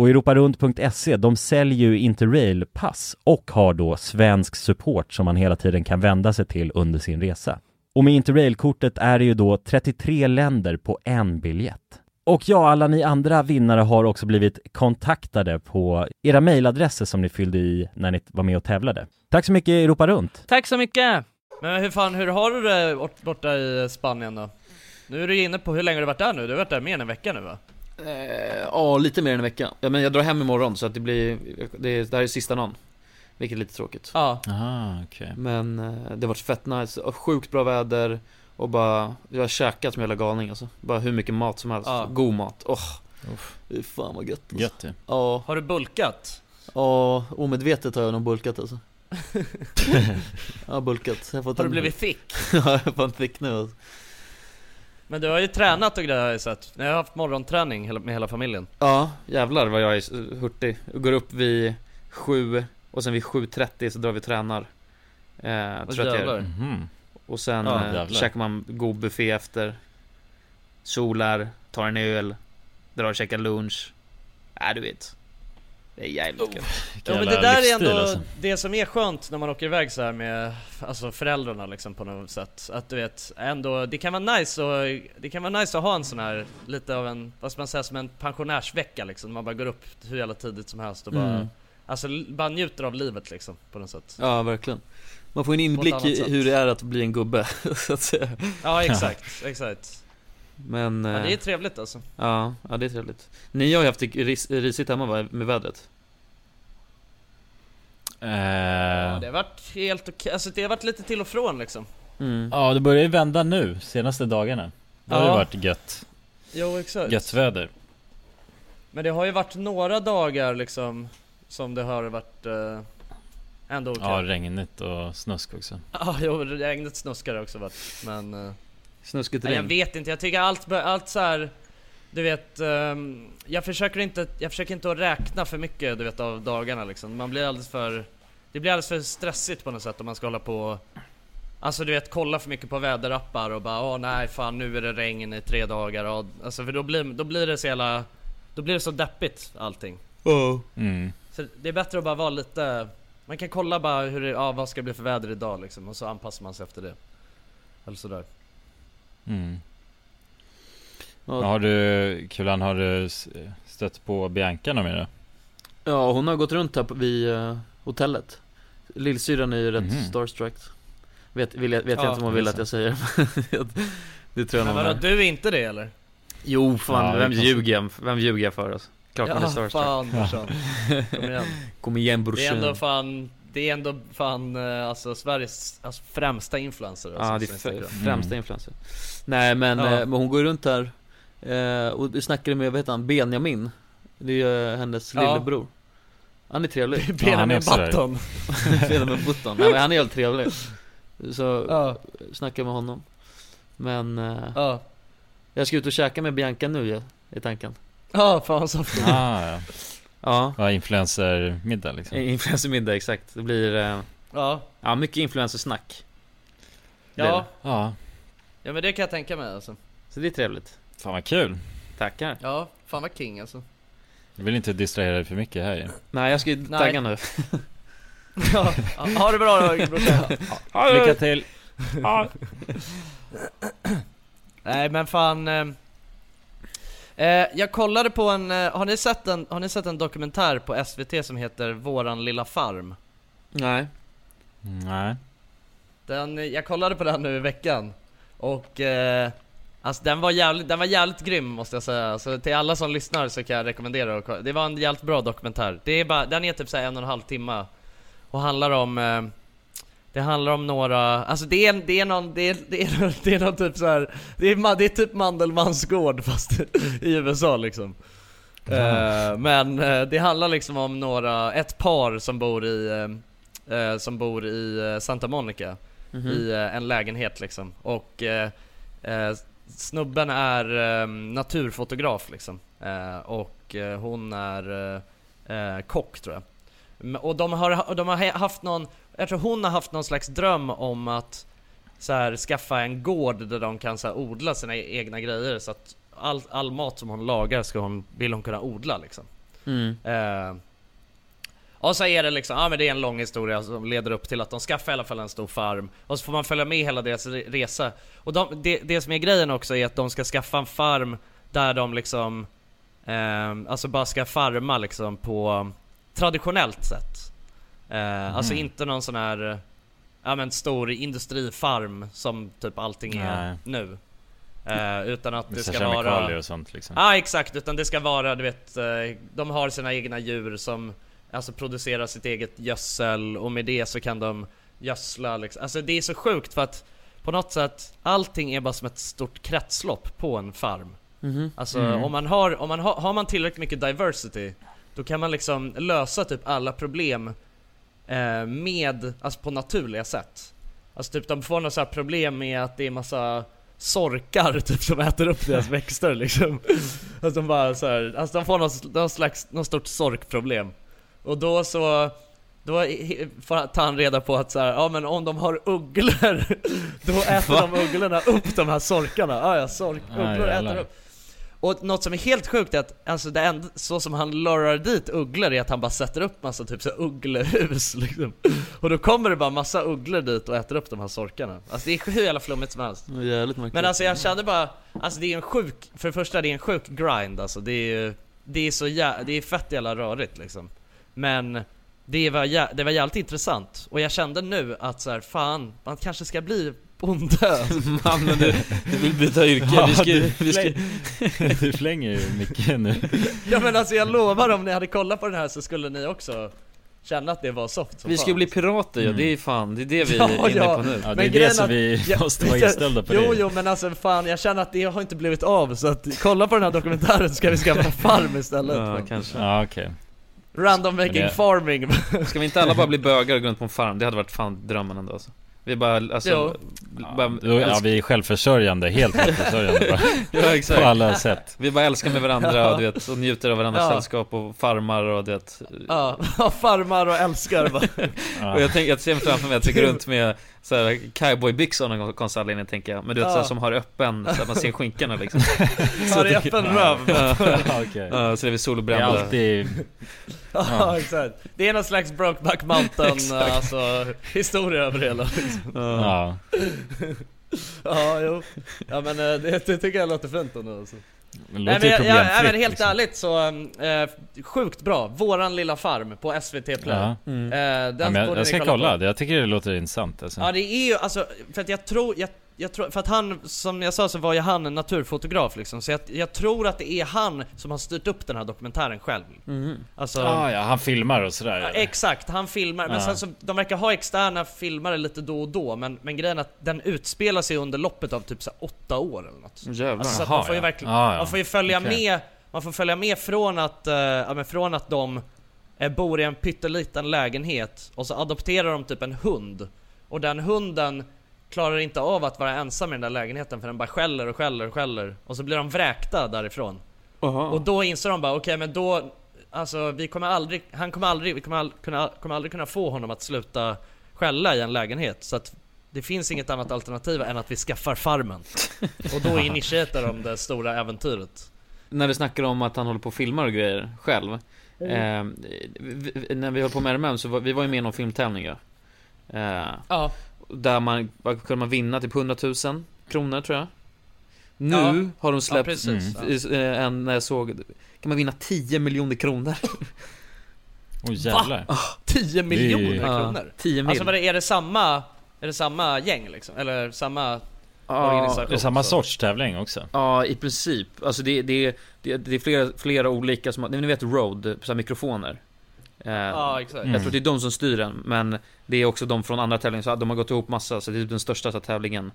Speaker 3: Och europarunt.se, de säljer ju Interrail-pass och har då svensk support som man hela tiden kan vända sig till under sin resa. Och med Interrail-kortet är det ju då 33 länder på en biljett. Och ja, alla ni andra vinnare har också blivit kontaktade på era mejladresser som ni fyllde i när ni var med och tävlade. Tack så mycket Europa Runt!
Speaker 4: Tack så mycket! Men hur fan, hur har du det borta i Spanien då? Nu är du inne på hur länge har du varit där nu? Du har varit där mer än en vecka nu va?
Speaker 5: Eh, Ja, lite mer än en vecka. Ja, men jag drar hem imorgon så att det blir, det, det här är sista dagen. Vilket är lite tråkigt.
Speaker 4: Ja.
Speaker 6: Aha, okej.
Speaker 5: Men eh, det har varit fett nice, och sjukt bra väder och bara, jag har käkat som en jävla galning alltså. Bara hur mycket mat som helst,
Speaker 4: Ja.
Speaker 5: god mat. Åh, är fan vad gött alltså.
Speaker 6: Gött ju.
Speaker 5: Ja,
Speaker 4: Har du bulkat?
Speaker 5: ja, omedvetet har jag nog bulkat alltså. jag har bulkat. Jag har, fått
Speaker 4: Har du
Speaker 5: en-
Speaker 4: blivit thick?
Speaker 5: ja, jag har fått thick nu alltså.
Speaker 4: Men du har ju tränat och grejer har jag sett. Ni har haft morgonträning med hela familjen.
Speaker 5: Ja, jävlar vad jag är hurtig. Jag går upp vid sju och sen vid 7.30 så drar vi och tränar. Eh, jag
Speaker 4: jävlar.
Speaker 5: gör.
Speaker 6: Mhm.
Speaker 5: Och sen
Speaker 6: Ja,
Speaker 5: eh, käkar man god buffé efter. Solar, tar en öl, drar och käkar lunch. Äh, du vet. Det är jävligt gött.
Speaker 4: Ja men det där är ändå
Speaker 6: alltså.
Speaker 4: det som är skönt när man åker iväg så här med alltså föräldrarna liksom på något sätt. Att du vet, ändå, det kan vara nice och det kan vara nice att ha en sån här, lite av en, vad ska man säga, som en pensionärsvecka liksom. Man bara går upp hur jävla tidigt som helst och bara,
Speaker 5: Mm.
Speaker 4: alltså bara njuter av livet liksom på något sätt.
Speaker 5: Ja, verkligen. Man får en inblick i
Speaker 4: sätt.
Speaker 5: hur det är att bli en gubbe, så att säga.
Speaker 4: Ja exakt, exakt.
Speaker 5: Men...
Speaker 4: Ja,
Speaker 5: eh,
Speaker 4: det är trevligt alltså.
Speaker 5: Ja, ja det är trevligt. Ni har ju haft det ris- risigt hemma va, med vädret?
Speaker 4: Ja,
Speaker 6: Eh,
Speaker 4: det har varit helt okej, alltså det har varit lite till och från liksom.
Speaker 5: Mm.
Speaker 6: ja, det börjar ju vända nu, senaste dagarna. Det har
Speaker 4: Ja.
Speaker 6: ju varit gött,
Speaker 4: Jo exakt.
Speaker 6: gött väder.
Speaker 4: Men det har ju varit några dagar liksom som det har varit eh, ändå okej.
Speaker 6: Ja, regnigt och snusk också.
Speaker 4: Ja, jo, regnet snuskar det också varit, men... eh,
Speaker 5: Snuskigt
Speaker 4: nej, jag vet inte, jag tycker allt, allt så här. Du vet, ehm, jag försöker inte, jag försöker inte att räkna för mycket du vet av dagarna liksom. Man blir alldeles för, det blir alldeles för stressigt på något sätt om man ska hålla på Alltså du vet, kolla för mycket på väderappar och bara åh nej fan nu är det regn i tre dagar och, Alltså för då blir, då blir det så jävla, då blir det så deppigt allting.
Speaker 5: Ja.
Speaker 6: Mm.
Speaker 4: Så det är bättre att bara vara lite Man kan kolla bara hur det, ja vad ska det bli för väder idag liksom och så anpassar man sig efter det Eller sådär
Speaker 6: Mm.
Speaker 5: Ja.
Speaker 6: Har du, Kulan, har du stött på Bianca någon mer?
Speaker 5: Ja, hon har gått runt här på, vid uh, hotellet Lillsyrran är ju rätt
Speaker 6: Mhm.
Speaker 5: starstruck Vet, vill jag, vet jag
Speaker 4: Ja,
Speaker 5: inte om hon vill att jag säger Det tror jag
Speaker 4: Men vadå,
Speaker 5: är.
Speaker 4: du är inte det eller?
Speaker 5: Jo, fan,
Speaker 6: Ja,
Speaker 5: vem ljuger jag, vem ljuger jag för alltså? Klart man är
Speaker 4: Ja,
Speaker 5: starstruck
Speaker 4: fan brorsan. Kom igen.
Speaker 5: Kom igen
Speaker 4: Det är ändå
Speaker 5: brorsan
Speaker 4: fan, det är ändå fan eh, alltså Sveriges alltså, främsta influencer alltså,
Speaker 5: Ja, det är
Speaker 4: Instagram.
Speaker 5: främsta
Speaker 6: Mm.
Speaker 5: influencer Nej men,
Speaker 4: Ja.
Speaker 5: eh, men hon går runt här eh, och du snackade med, vad heter han, Benjamin Det är ju hennes
Speaker 4: Ja.
Speaker 5: lillebror Han är trevlig
Speaker 4: Benjamin
Speaker 6: där.
Speaker 4: Button.
Speaker 5: Benjamin Button, nej men han är helt trevlig Så,
Speaker 4: Ja,
Speaker 5: snackade med honom Men,
Speaker 4: ja.
Speaker 5: jag ska ut och käka med Bianca nu ju, i tanken
Speaker 4: Ja, fan så.
Speaker 6: Ah, ja.
Speaker 5: Ja,
Speaker 6: Ja, influencermiddag liksom.
Speaker 5: influencermiddag exakt Det blir, eh,
Speaker 4: Ja.
Speaker 5: ja mycket influencersnack Blir
Speaker 4: Ja.
Speaker 5: det.
Speaker 6: Ja,
Speaker 4: ja, men det kan jag tänka mig alltså.
Speaker 5: Så det är trevligt
Speaker 6: fan vad kul.
Speaker 5: Tackar
Speaker 4: Ja, fan vad king alltså.
Speaker 6: Jag vill inte distrahera dig för mycket här ju.
Speaker 5: Nej jag ska ju
Speaker 4: Nej.
Speaker 5: tagga nu
Speaker 4: Ja, ha det bra då brorsan.
Speaker 6: Lycka till!
Speaker 4: Nej men fan eh, eh, Jag kollade på en, eh, har ni, sett en, har ni sett en dokumentär på SVT som heter Våran lilla farm?
Speaker 5: Nej
Speaker 6: Nej.
Speaker 4: Den, jag kollade på den nu i veckan Och eh, Alltså den var, jävligt, den var jävligt grym måste jag säga, så till alla som lyssnar så kan jag rekommendera att kolla. Det var en jävligt bra dokumentär Det är bara, den är typ såhär en och en halv timme Och handlar om eh, Det handlar om några, alltså det är, det är någon, det är, det är, det är någon typ så här, det är, det är typ Mandelmans gård fast i USA liksom Eh, Men eh, det handlar liksom om några, ett par som bor i eh, Som bor i Santa Monica
Speaker 5: Mhm.
Speaker 4: i eh, en lägenhet liksom och snubben är eh, naturfotograf liksom och hon är kock tror jag. Och de har, de har haft någon, jag tror hon har haft någon slags dröm om att så här, skaffa en gård där de kan så här, odla sina e- egna grejer så att all, all mat som hon lagar ska hon, vill hon kunna odla liksom.
Speaker 5: mm.
Speaker 4: Eh, och så är det liksom, ja men det är en lång historia som leder upp till att de skaffar i alla fall en stor farm Och så får man följa med hela deras re- resa Och de, det, det som är grejen också är att de ska skaffa en farm där de liksom eh, Alltså bara ska farma liksom på traditionellt sätt eh, Alltså
Speaker 6: Mhm.
Speaker 4: inte någon sån här Ja men stor industrifarm som typ allting är
Speaker 6: Nej.
Speaker 4: nu eh, Utan att det
Speaker 6: Vissa
Speaker 4: ska vara
Speaker 6: och sånt liksom.
Speaker 4: Ja exakt, utan det ska vara du vet, eh, de har sina egna djur som Alltså producerar sitt eget gödsel och med det så kan de gödsla liksom. Alltså det är så sjukt för att På något sätt, allting är bara som ett stort kretslopp på en farm
Speaker 5: Mhm.
Speaker 4: Alltså
Speaker 6: Mm.
Speaker 4: om man har, om man har, har man tillräckligt mycket diversity Då kan man liksom lösa typ alla problem eh, med, alltså på naturliga sätt. Alltså typ de får några så problem med att det är massa sorkar typ som äter upp deras växter liksom. Alltså de bara så här, alltså de får någon, någon slags, någon stort sorkproblem. Och då så då tar han reda på att så här, ja men om de har ugglor Då äter
Speaker 5: Va?
Speaker 4: de ugglorna upp de här sorkarna, ja ja, sork,
Speaker 6: Ah,
Speaker 4: ugglor
Speaker 6: jävlar.
Speaker 4: äter upp och något som är helt sjukt är att, alltså det enda, så som han lurar dit ugglor är att han bara sätter upp massa typ så ugglehus liksom. Och då kommer det bara massa ugglor dit och äter upp de här sorkarna. Alltså det är hur jävla flummigt som helst. Men alltså jag kände bara, alltså det är en sjuk, för det första det är en sjuk grind alltså. Det är ju, det är så jä, det är fett jävla rörigt liksom. Men det var, jä, det var jävligt intressant. Och jag kände nu att så här, fan, man kanske ska bli bonde
Speaker 5: Mannen du, du vill byta yrke,
Speaker 6: Ja,
Speaker 5: vi ska,
Speaker 6: du,
Speaker 5: vi ska
Speaker 6: du flänger ju mycket nu.
Speaker 4: Ja men alltså jag lovar om ni hade kollat på den här så skulle ni också känna att det var soft som
Speaker 5: Vi ska
Speaker 4: fan.
Speaker 5: bli pirater ja,
Speaker 6: Mm.
Speaker 5: det är fan, det är det vi
Speaker 4: Ja,
Speaker 5: är inne
Speaker 4: ja.
Speaker 5: på nu
Speaker 6: Ja, det
Speaker 4: Men
Speaker 6: är
Speaker 4: grejen
Speaker 6: det som
Speaker 4: att-
Speaker 6: vi
Speaker 4: Ja,
Speaker 6: måste vara inställda på.
Speaker 4: Jo
Speaker 6: det.
Speaker 4: jo men alltså fan jag känner att det har inte blivit av så att kolla på den här dokumentären så ska vi skaffa farm istället
Speaker 5: Ja, kanske
Speaker 6: Ja, okej.
Speaker 4: Random making
Speaker 6: det-
Speaker 4: farming
Speaker 5: Ska vi inte alla bara bli bögar och gå runt på en farm? Det hade varit fan drömmen ändå alltså Vi bara, alltså, bara,
Speaker 6: Då, ja, vi är självförsörjande, helt självförsörjande
Speaker 5: ja, exakt.
Speaker 6: På alla sätt.
Speaker 5: Vi bara älskar med varandra
Speaker 4: Ja.
Speaker 5: och, du vet, och njuter av varandras
Speaker 4: Ja.
Speaker 5: sällskap och farmar och du vet
Speaker 4: Ja, farmar och älskar bara.
Speaker 6: Ja.
Speaker 5: Och jag tänker, jag ser framför mig att jag går runt med så här cowboybyxor någon gång konstig anledning tänker jag Men du vet
Speaker 4: Ja.
Speaker 5: så här, som har öppen, så att man ser skinkorna liksom
Speaker 4: Har öppen röv
Speaker 5: Ja,
Speaker 6: Ja, okej.
Speaker 5: ja, så är vi
Speaker 6: Det är
Speaker 5: solbrända
Speaker 6: alltid...
Speaker 4: Ja,
Speaker 6: Ja.
Speaker 4: exakt Det är någon slags Brokeback Mountain alltså, historia över det hela liksom.
Speaker 5: Ja.
Speaker 6: Ja.
Speaker 4: Ja, jo. Ja men eh, det, det tycker jag låter fint ändå alltså. Nej, men jag, jag, nej, men helt
Speaker 6: liksom.
Speaker 4: ärligt så, eh, sjukt bra. Våran lilla farm på SVT Play.
Speaker 6: Ja.
Speaker 4: Mm. Eh, den
Speaker 6: Ja, jag, jag ska
Speaker 4: kolla
Speaker 6: kolla,
Speaker 4: på.
Speaker 6: jag tycker det låter intressant alltså.
Speaker 4: Ja det är ju alltså, för att jag tror, jag, jag tror, för att han, som jag sa så var ju han en naturfotograf liksom, så jag, jag tror att det är han som har styrt upp den här dokumentären själv.
Speaker 6: Mhm.
Speaker 4: Alltså,
Speaker 6: ah, ja, han filmar och sådär
Speaker 4: Ja, exakt, han filmar, men
Speaker 6: Ja.
Speaker 4: sen så, de verkar ha externa filmare lite då och då, men, men grejen är att den utspelar sig under loppet av typ så åtta år eller något.
Speaker 5: Jävlar.
Speaker 4: Alltså, så
Speaker 6: Jaha,
Speaker 4: man får ju verkligen,
Speaker 6: Ja, ja.
Speaker 4: man får ju följa
Speaker 6: Okej.
Speaker 4: med, man får följa med från att, eh, ja, men från att de eh, bor i en pytteliten lägenhet och så adopterar de typ en hund. Och den hunden klarar inte av att vara ensam i den där lägenheten för den bara skäller och skäller och skäller. Och så blir de vräkta därifrån. Och då inser de bara, okej men då, alltså vi kommer aldrig, han kommer aldrig, vi kommer, all, kunna, kommer aldrig kunna få honom att sluta skälla i en lägenhet. Så att det finns inget annat alternativ än att vi skaffar farmen. Och då initierar de det stora äventyret.
Speaker 5: När vi snackar om att han håller på och filmar och grejer själv eh, vi, vi, När vi höll på med RMM så var vi var ju med i någon filmtävling ja. eh,
Speaker 4: Ja.
Speaker 5: Där man, vad kunde man vinna? Typ 100 000 kronor tror jag Nu
Speaker 4: Ja.
Speaker 5: har de
Speaker 4: Ja,
Speaker 5: släppt
Speaker 4: precis.
Speaker 5: mm. en, när jag såg Kan man vinna 10 miljoner kronor?
Speaker 6: Åh jävlar.
Speaker 4: Va? 10 miljoner
Speaker 6: Det
Speaker 5: är-
Speaker 4: kronor?
Speaker 5: Ja, 10 mil.
Speaker 4: Alltså vad det, är det samma, är det samma gäng liksom? Eller samma
Speaker 5: Ja?
Speaker 6: Det är samma sorts tävling också.
Speaker 5: Ja, i princip. Alltså det, det, det, det är flera, flera olika som ni vet Rode, så mikrofoner. Eh,
Speaker 4: Ja, exakt.
Speaker 6: Mm.
Speaker 5: Jag tror det är de som styr den, men det är också de från andra tävlingar, så de har gått ihop massa, så det är typ den största så här, tävlingen.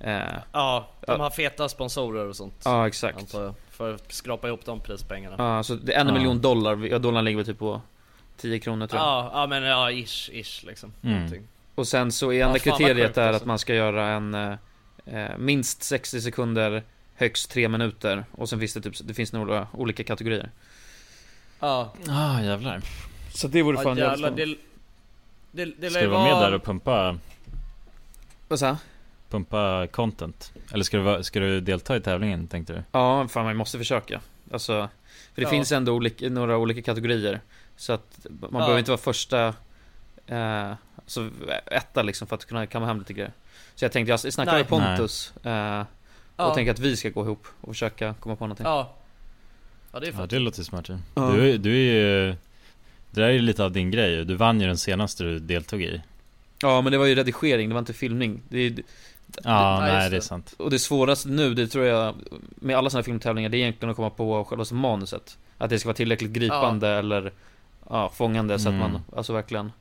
Speaker 5: Eh,
Speaker 4: Ja, de
Speaker 5: Ja.
Speaker 4: har feta sponsorer och sånt.
Speaker 5: ja, exakt.
Speaker 4: Antar jag, för att skrapa ihop de prispengarna.
Speaker 5: Ja, så det är en
Speaker 6: Ja.
Speaker 5: miljon dollar, ja dollarn ligger väl typ på 10 kronor tror jag.
Speaker 4: Ja, ja men ja, ish, ish liksom.
Speaker 6: Mm.
Speaker 5: Och sen så är
Speaker 4: Ja,
Speaker 5: enda
Speaker 4: fan vad
Speaker 5: kriteriet är
Speaker 4: alltså.
Speaker 5: att man ska göra en eh, eh, minst 60 sekunder, högst 3 minuter. Och sen finns det typ, det finns några olika kategorier.
Speaker 4: Ja,
Speaker 6: Ah jävlar.
Speaker 5: Så det vore
Speaker 4: ja
Speaker 5: fan jävligt
Speaker 4: jävlar, det, det, det
Speaker 6: Ska du vara med där och pumpa,
Speaker 5: Vad sa
Speaker 6: pumpa content? Eller ska du, ska du delta i tävlingen tänkte du?
Speaker 5: Ja, fan man måste försöka. Alltså, för det
Speaker 4: Ja.
Speaker 5: finns ändå olika, några olika kategorier. Så att man
Speaker 4: Ja.
Speaker 5: behöver inte vara första, eh, alltså etta liksom för att kunna kamma hem lite grejer. Så jag tänkte, jag snackar
Speaker 4: Nej.
Speaker 5: med Pontus eh, och
Speaker 4: Ja.
Speaker 5: tänker att vi ska gå ihop och försöka komma på någonting.
Speaker 4: Ja. Ja det är
Speaker 6: Ja
Speaker 4: fett.
Speaker 6: det låter smart.
Speaker 5: Ja.
Speaker 6: Du, är- du är ju Det där är ju lite av din grej Du vann ju den senaste du deltog i
Speaker 5: Ja, men det var ju redigering, det var inte filmning. Det är,
Speaker 6: Ja,
Speaker 4: just
Speaker 6: nej
Speaker 4: det.
Speaker 6: det är sant
Speaker 5: och det svåraste nu, det tror jag, med alla sådana här filmtävlingar, det är egentligen att komma på själva manuset. Att det ska vara tillräckligt gripande eller ja, fångande så att
Speaker 6: Mm.
Speaker 5: man alltså verkligen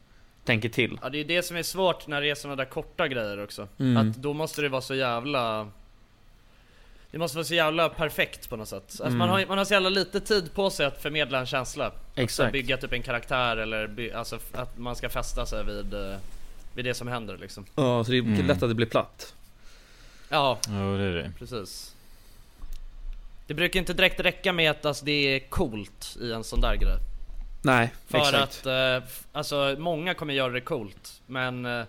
Speaker 5: tänker till.
Speaker 4: Ja det är det som är svårt när det är såna där korta grejer också.
Speaker 5: Mm.
Speaker 4: Att då måste det vara så jävla... Det måste vara så jävla perfekt på något sätt. Alltså
Speaker 5: Mm.
Speaker 4: man, har, man har så jävla lite tid på sig att förmedla en känsla.
Speaker 5: Exakt.
Speaker 4: Att bygga typ en karaktär eller by, alltså att man ska fästa sig vid, eh, vid det som händer liksom.
Speaker 5: Ja, så det är
Speaker 6: Mm.
Speaker 5: lätt att det blir platt.
Speaker 4: Ja,
Speaker 6: Jo det är det
Speaker 4: precis. Det brukar inte direkt räcka med att alltså, det är coolt i en sån där grej.
Speaker 5: Nej,
Speaker 4: För
Speaker 5: exakt.
Speaker 4: att, eh, alltså många kommer göra det coolt. Men, eh,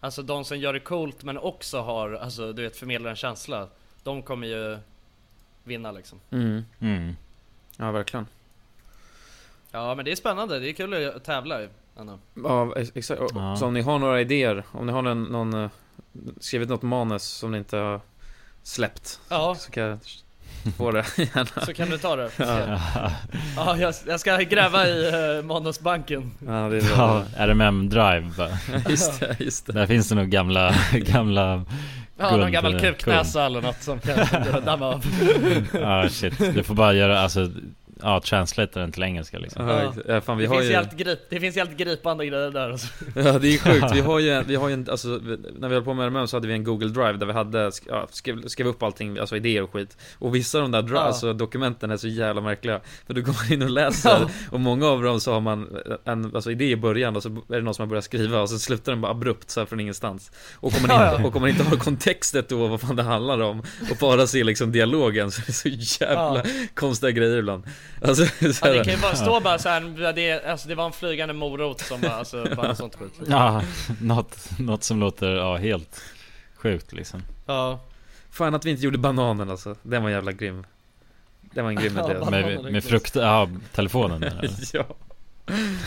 Speaker 4: alltså de som gör det coolt men också har, alltså du vet förmedlar en känsla. De kommer ju vinna liksom.
Speaker 5: Mm.
Speaker 6: mm.
Speaker 5: Ja, verkligen.
Speaker 4: Ja men det är spännande, det är kul att tävla ju. ändå.
Speaker 5: Ja, ex- exakt.
Speaker 6: Ja.
Speaker 5: Så om ni har några idéer, om ni har någon, någon eh, skrivit något manus som ni inte har släppt,
Speaker 4: Ja,
Speaker 5: så kan jag få det gärna.
Speaker 4: så kan du ta det.
Speaker 5: Ja.
Speaker 4: Ja, jag, jag ska gräva i uh, manusbanken.
Speaker 5: Ja, det är bra.
Speaker 6: Ja, RMM Drive
Speaker 5: just det, just det.
Speaker 6: Där finns det nog gamla, gamla
Speaker 4: Ja, någon gammal
Speaker 6: eh,
Speaker 4: kuknäsa eller något som kan damma av.
Speaker 6: Ja shit, du får bara göra alltså Ja, translata den till engelska liksom.
Speaker 5: Ja,
Speaker 4: Ja.
Speaker 5: ja, fan, vi
Speaker 4: Det
Speaker 5: har
Speaker 4: finns,
Speaker 5: ju...
Speaker 4: jävligt grip, det finns jävligt gripande grejer där alltså.
Speaker 5: Ja det är sjukt, vi har ju, vi har ju en, alltså, när vi höll på med RMM så hade vi en Google Drive där vi hade, ja, skrev, skrev upp allting, alltså idéer och skit. Och vissa av de där dra,
Speaker 4: Ja.
Speaker 5: alltså, dokumenten är så jävla märkliga. För du kommer in och läser, och många av dem så har man en alltså, idé i början och så är det någon som har börjat skriva och sen slutar den bara abrupt så här från ingenstans. Och om man
Speaker 4: Ja,
Speaker 5: inte,
Speaker 4: ja.
Speaker 5: och om man inte har kontextet då vad fan det handlar om. Och bara ser liksom dialogen. Så är det så jävla konstiga grejer ibland Alltså, så
Speaker 4: Ja, det kan ju bara stå bara såhär, det, alltså, det var en flygande morot som bara, alltså, bara sånt skit.
Speaker 6: Ja, något, något som låter, ja helt sjukt liksom
Speaker 4: Ja.
Speaker 5: Fan att vi inte gjorde bananen alltså, den var jävla grym Den var en grym
Speaker 4: Ja,
Speaker 5: idé
Speaker 4: bananen.
Speaker 6: Med, med frukt, ja telefonen?
Speaker 5: Ja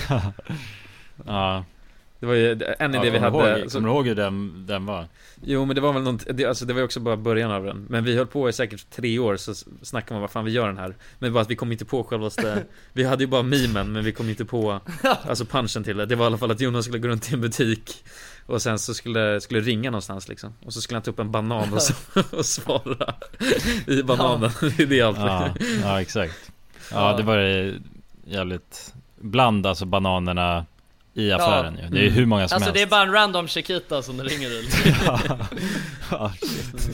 Speaker 6: Ja
Speaker 5: Det var ju en idé
Speaker 6: ja,
Speaker 5: vi hade
Speaker 6: ihåg,
Speaker 5: som-
Speaker 6: Kommer du ihåg hur den, den var?
Speaker 5: Jo men det var väl något, det, alltså det var ju också bara början av den. Men vi höll på i säkert tre år så snackade man vad fan vi gör den här. Men bara att vi kom inte på självaste Vi hade ju bara memen men vi kom inte på Alltså punchen till det. Det var i alla fall att Jonas skulle gå runt i en butik Och sen så skulle, skulle ringa någonstans liksom. Och så skulle han ta upp en banan och, så, och svara I bananen, det är allt.
Speaker 6: Ja, ja exakt. Ja det var ju jävligt Bland alltså bananerna i affären ju. Det är hur många som
Speaker 4: Alltså
Speaker 6: helst
Speaker 4: det är bara en random Chiquita som det ringer i
Speaker 6: ja, ja, shit.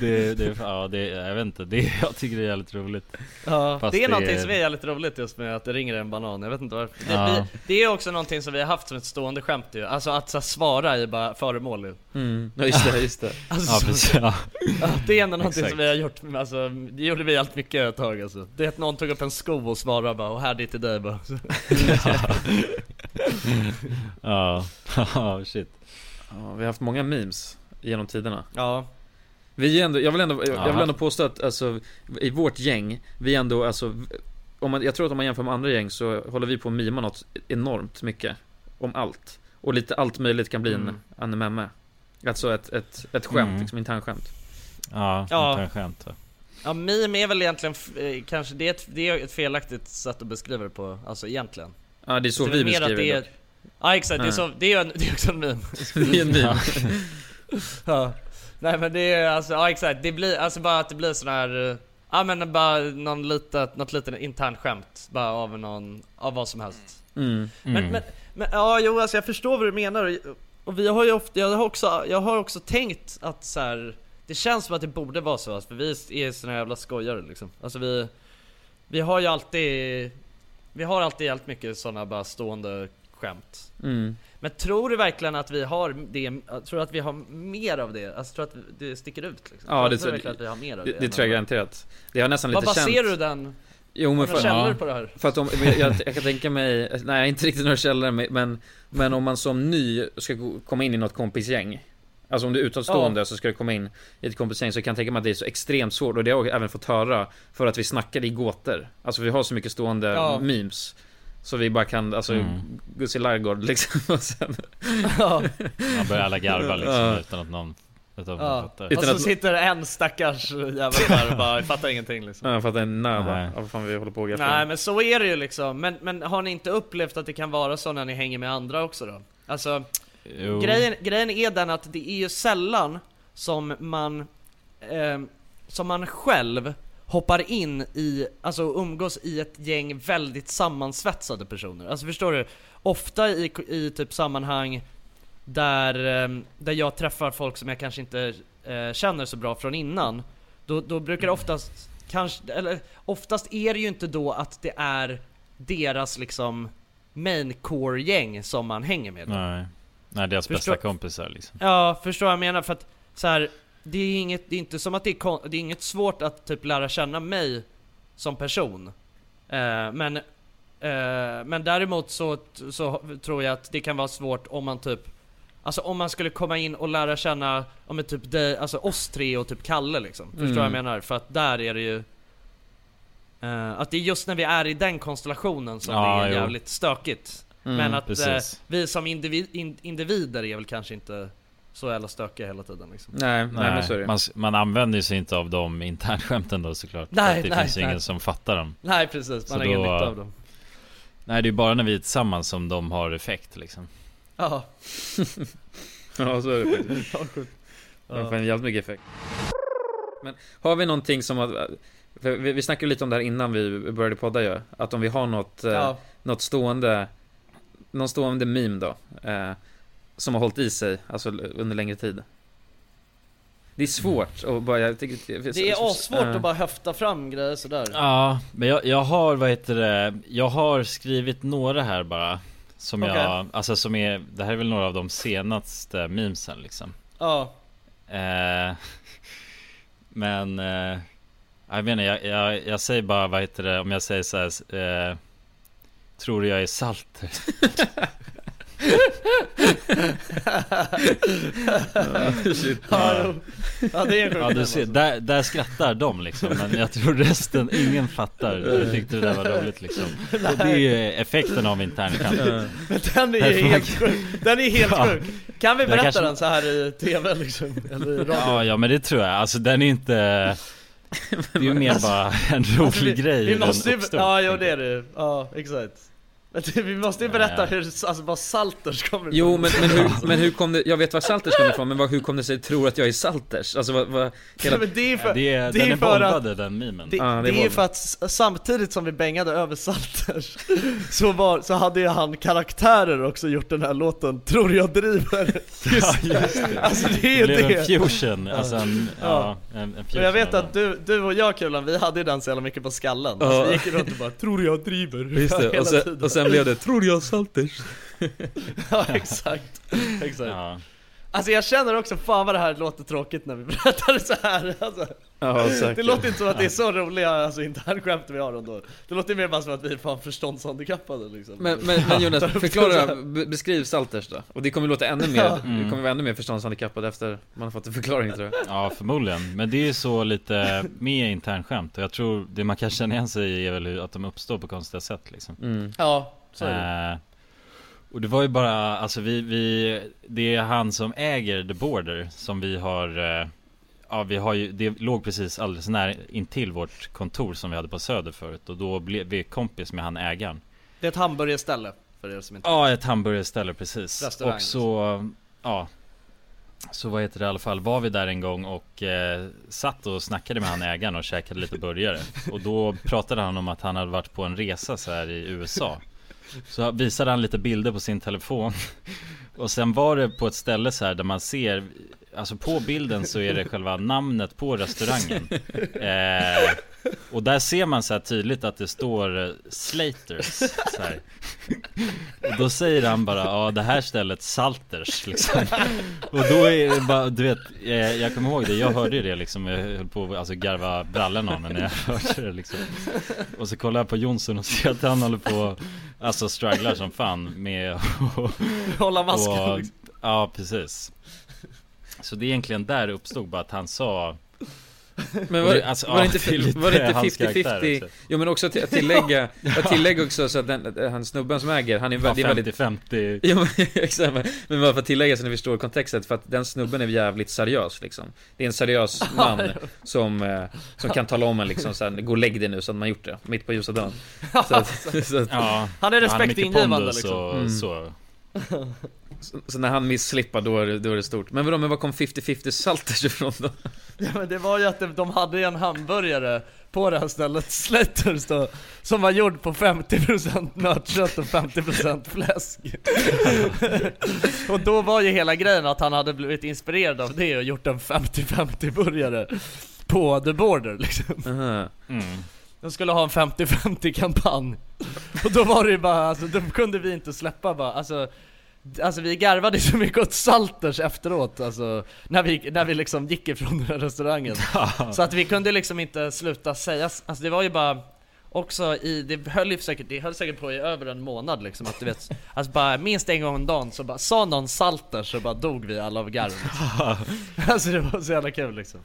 Speaker 6: Det, det, ja, det, jag vet inte, det, jag tycker det är jävligt roligt.
Speaker 4: Ja,
Speaker 6: Fast
Speaker 4: det är någonting som är jävligt roligt just med att det ringer en banan, jag vet inte varför. Det,
Speaker 6: Ja.
Speaker 4: vi, det är också någonting som vi har haft som ett stående skämt ju, alltså att så, svara i bara föremål ju.
Speaker 5: Mm, ja just det, just det.
Speaker 4: Alltså,
Speaker 6: Ja, precis, ja.
Speaker 4: ja, Det är ändå någonting
Speaker 6: Exakt.
Speaker 4: som vi har gjort, alltså, det gjorde vi allt mycket ett tag alltså. Det är att någon tog upp en sko och svarade bara, och här det är till dig bara
Speaker 6: Ja, ja shit.
Speaker 5: Ja, vi har haft många memes genom tiderna.
Speaker 4: Ja.
Speaker 5: Vi är ändå, jag vill ändå, jag, jag vill ändå påstå att alltså I vårt gäng, vi är ändå alltså om man, Jag tror att om man jämför med andra gäng så håller vi på att mima något enormt mycket Om allt. Och lite allt möjligt kan bli en
Speaker 4: Mm.
Speaker 5: anmemme Alltså ett, ett, ett skämt,
Speaker 6: Mm.
Speaker 5: liksom internskämt.
Speaker 6: Ja,
Speaker 4: Ja.
Speaker 6: inte en skämt va?
Speaker 4: Ja, meme är väl egentligen, eh, kanske, det är, ett, det är ett felaktigt sätt att beskriva det på, alltså egentligen.
Speaker 5: Ja det är så
Speaker 4: är
Speaker 5: vi
Speaker 4: väl mer att
Speaker 5: beskriver
Speaker 4: det
Speaker 5: det
Speaker 4: är, Ja exakt, det är, så, det är, en, det är också en meme
Speaker 5: Det är en meme
Speaker 4: ja. Nej men det är alltså, ja exakt, det blir, alltså bara att det blir sån här eh, Ja men bara någon litet, något litet internt skämt bara av någon, av vad som helst
Speaker 5: mm.
Speaker 4: Men,
Speaker 6: Mm.
Speaker 4: men, men ja jo alltså jag förstår vad du menar och vi har ju ofta, jag har också, jag har också tänkt att så här. Det känns som att det borde vara så alltså, för vi är såna jävla skojare liksom Alltså vi Vi har ju alltid Vi har alltid jävligt mycket såna bara stående skämt
Speaker 5: Mm.
Speaker 4: Men tror du verkligen att vi har det, tror du att vi har mer av det? Alltså tror du att det sticker ut liksom?
Speaker 5: Ja
Speaker 4: tror
Speaker 5: det,
Speaker 4: du verkligen att vi har mer av
Speaker 5: det,
Speaker 4: det?
Speaker 5: tror jag
Speaker 4: vad-
Speaker 5: garanterat Det har nästan
Speaker 4: Vad
Speaker 5: lite känt
Speaker 4: baserar du den?
Speaker 5: Jo men för, ja,
Speaker 4: på det här?
Speaker 5: för att om, jag, jag, jag kan tänka mig, nej inte riktigt några källor men- men om man som ny ska komma in i något kompisgäng Alltså om du är utomstående så ska du komma in i ett kompisgäng så kan jag tänka mig att det är så extremt svårt och det har jag även fått höra För att vi snackade i gåtor Alltså vi har så mycket stående
Speaker 4: Ja.
Speaker 5: memes Så vi bara kan, alltså
Speaker 6: Mm.
Speaker 5: Gussi Largård liksom och sen
Speaker 4: Ja,
Speaker 6: Man börjar alla garva liksom
Speaker 5: Ja.
Speaker 6: utan att någon Utan att
Speaker 4: ja.
Speaker 6: fattar
Speaker 5: Utan
Speaker 4: Och så
Speaker 5: att-
Speaker 4: sitter en stackars jävel där och bara fattar ingenting liksom
Speaker 5: Ja, jag fattar ja, vad fan vi håller på och.
Speaker 4: Nej men så är det ju liksom, men, men har ni inte upplevt att det kan vara så när ni hänger med andra också då? Alltså,
Speaker 6: Jo.
Speaker 4: grejen, grejen är den att det är ju sällan som man, eh, som man själv hoppar in i, alltså umgås i ett gäng väldigt sammansvetsade personer. Alltså förstår du? Ofta i, i typ sammanhang där, eh, där jag träffar folk som jag kanske inte eh, känner så bra från innan. Då, då brukar det oftast, kanske, eller oftast är det ju inte då att det är deras liksom main core gäng som man hänger med.
Speaker 6: Nej Nej deras
Speaker 4: Förstår-
Speaker 6: bästa kompisar liksom
Speaker 4: Ja, förstår vad jag menar för att så här, det är inget, det är inte som att det är, det är inget svårt att typ lära känna mig som person. Eh, men, eh, men däremot så, så tror jag att det kan vara svårt om man typ Alltså om man skulle komma in och lära känna, om typ dig, alltså oss tre och typ Kalle liksom. Förstår
Speaker 5: Mm.
Speaker 4: vad jag menar? För att där är det ju eh, Att det är just när vi är i den konstellationen som
Speaker 6: Ja,
Speaker 4: det är
Speaker 6: jo.
Speaker 4: jävligt stökigt.
Speaker 5: Mm,
Speaker 4: men att eh, vi som individ, in, individer är väl kanske inte så jävla stökiga hela tiden liksom.
Speaker 5: Nej, nej,
Speaker 6: Nej, man, man använder sig inte av de internskämten då såklart
Speaker 4: Nej,
Speaker 6: För Det
Speaker 4: nej,
Speaker 6: finns ju
Speaker 4: nej.
Speaker 6: ingen som fattar dem
Speaker 4: Nej precis, man
Speaker 6: Så
Speaker 4: har ingen nytta av dem.
Speaker 6: Nej det är bara när vi är tillsammans som de har effekt liksom
Speaker 4: Ja.
Speaker 5: Ja så är det faktiskt
Speaker 4: Ja.
Speaker 5: De
Speaker 4: Ja.
Speaker 5: får jävligt mycket effekt Men har vi någonting som att vi, vi snackade lite om det här innan vi började podda ju Att om vi har något, eh,
Speaker 4: Ja.
Speaker 5: något stående Någon stående meme då eh, Som har hållit i sig, alltså under längre tid Det är svårt och bara, jag tycker
Speaker 4: Det är assvårt
Speaker 5: eh,
Speaker 4: att bara höfta fram grejer sådär.
Speaker 6: Ja, men jag, jag har, vad heter det, jag har skrivit några här bara Som
Speaker 4: Okej.
Speaker 6: jag, alltså som är, det här är väl några av de senaste memesen liksom
Speaker 4: Ja.
Speaker 6: eh, Men, eh, jag vet inte, jag, jag, jag säger bara, vad heter det, om jag säger så här, eh, Tror du jag är salter?
Speaker 5: shit.
Speaker 4: Ja, ja det är en sjuk
Speaker 6: Ja du ser,
Speaker 4: alltså.
Speaker 6: där, där skrattar de liksom Men jag tror resten, ingen fattar Jag tyckte det där var roligt liksom Och det är ju effekten av internskämt
Speaker 4: Men den är ju helt sjuk, den är helt
Speaker 6: Ja.
Speaker 4: sjuk Kan vi berätta
Speaker 6: kanske-
Speaker 4: den så här i TV liksom? Eller i radio?
Speaker 6: Ja, ja men det tror jag, alltså den är inte Det är ju mer bara en rolig
Speaker 4: Alltså, vi,
Speaker 6: grej
Speaker 4: vi måste ju,
Speaker 6: uppstod,
Speaker 4: Ja jo det är det Ja exakt vi måste ju berätta
Speaker 6: Ja.
Speaker 4: hur, alltså vad Salters kommer
Speaker 5: Jo
Speaker 4: ifrån.
Speaker 5: men, men, hur, men hur kom det, jag vet var Salters kommer ifrån men vad, hur kom det sig tror att jag är Salters? Alltså vad, vad hela...
Speaker 4: men det är för,
Speaker 6: jag. Det är,
Speaker 4: det
Speaker 6: den
Speaker 4: är för att-
Speaker 6: den memen
Speaker 4: Det,
Speaker 5: Ja, det är
Speaker 4: det är för att samtidigt som vi bängade över Salters så, var, så hade ju han karaktärer också gjort den här låten Tror jag driver
Speaker 6: Ja just det
Speaker 4: Alltså det är ju
Speaker 6: blev
Speaker 4: det
Speaker 6: en fusion, alltså en, ja, en, en fusion
Speaker 4: jag vet att du, du och jag Kulan, vi hade ju den så jävla mycket på skallen
Speaker 5: Ja.
Speaker 4: alltså, Vi gick runt och bara 'Tror jag driver'
Speaker 5: Just det,
Speaker 4: hela
Speaker 5: och sen,
Speaker 4: tiden.
Speaker 5: och sen blev det 'Tror jag Salters'
Speaker 4: Ja exakt, exakt.
Speaker 6: Ja,
Speaker 4: Alltså jag känner också, fan vad det här låter tråkigt när vi berättar det så här. Alltså.
Speaker 5: Ja
Speaker 4: Det låter inte som att det är så roliga alltså, internskämt vi har ändå. Det låter mer bara som att vi är fan förståndshandikappade liksom.
Speaker 5: Men, men, men Jonas, förklara, beskriv Salters då. Och det kommer låta ännu mer,
Speaker 4: Ja.
Speaker 5: det kommer vara ännu mer förståndshandikappad efter man har fått en förklaring tror jag.
Speaker 6: Ja förmodligen. Men det är så lite med internskämt. Och jag tror det man kan känna igen sig i är väl att de uppstår på konstiga sätt liksom.
Speaker 5: Mm.
Speaker 4: Ja, så är det.
Speaker 6: Eh, och det var ju bara, alltså vi, vi, det är han som äger The Border som vi har eh, Ja vi har ju, det låg precis alldeles nära intill vårt kontor som vi hade på Söder förut. Och då blev vi kompis med han ägaren.
Speaker 4: Det är ett hamburgerställe för er som inte
Speaker 6: Ja ett hamburgerställe precis.
Speaker 4: Restaurang,
Speaker 6: Och så, ja. Så vad heter det i alla fall, var vi där en gång och eh, satt och snackade med han ägaren och käkade lite burgare. Och då pratade han om att han hade varit på en resa så här i USA Så visade han lite bilder på sin telefon. Och sen var det på ett ställe så här där man ser Alltså på bilden så är det själva namnet på restaurangen. Eh, Och där ser man så här tydligt att det står eh, Slaters. Och då säger han bara ja det här stället Salters liksom. Och då är det bara, du vet eh, Jag kommer ihåg det, jag hörde ju det liksom Jag höll på att alltså, garva brallan av mig när jag hörde det liksom. Och så kollar jag på Jonsson och ser att han håller på Alltså strugglar som fan med att
Speaker 4: Hålla masken
Speaker 6: och,
Speaker 4: liksom.
Speaker 6: Ja precis Så det är egentligen där det uppstod bara att han sa
Speaker 5: Men var,
Speaker 6: alltså,
Speaker 5: var, det
Speaker 6: ja,
Speaker 5: inte,
Speaker 6: det
Speaker 5: var det inte
Speaker 6: hans karaktär
Speaker 5: 50-50?
Speaker 6: också.
Speaker 5: Jo men också att tillägga, att tillägga också så att den, han snubben som äger, han är
Speaker 6: Ja,
Speaker 5: väldigt, väldigt
Speaker 6: 50-50
Speaker 5: Jo men exakt, men- bara för att tillägga så ni förstår kontextet, för att den snubben är jävligt seriös liksom. Det är en seriös man som, eh, som kan tala om en liksom såhär, gå och lägg dig nu så hade man gjort det, mitt på ljusa dagen. Så att, så, att,
Speaker 6: Ja,
Speaker 4: Han är respektingivande liksom.
Speaker 6: och
Speaker 5: Mm.
Speaker 6: så
Speaker 5: så, så när han misslippar då är, det, då är det stort Men vadå, men var kom 50-50 Salters ifrån då?
Speaker 4: Ja men det var ju att de- de hade en hamburgare på det här stället, Slaters då, som var gjord på 50% nötkött och 50% fläsk. och då var ju hela grejen att han hade blivit inspirerad av det och gjort en 50-50 burgare på The Border liksom.
Speaker 6: Mm.
Speaker 4: De skulle ha en 50-50 kampanj. Och då var det ju bara, alltså då kunde vi inte släppa bara, alltså Alltså vi garvade så mycket åt Salters efteråt, alltså när vi, när vi liksom gick ifrån den här restaurangen Så att vi kunde liksom inte sluta säga, alltså det var ju bara Också i, det höll ju säkert, det höll säkert på i över en månad liksom att du vet Alltså bara minst en gång om dagen så bara, sa någon Salters så bara dog vi alla av garv liksom. Alltså det var så jävla kul liksom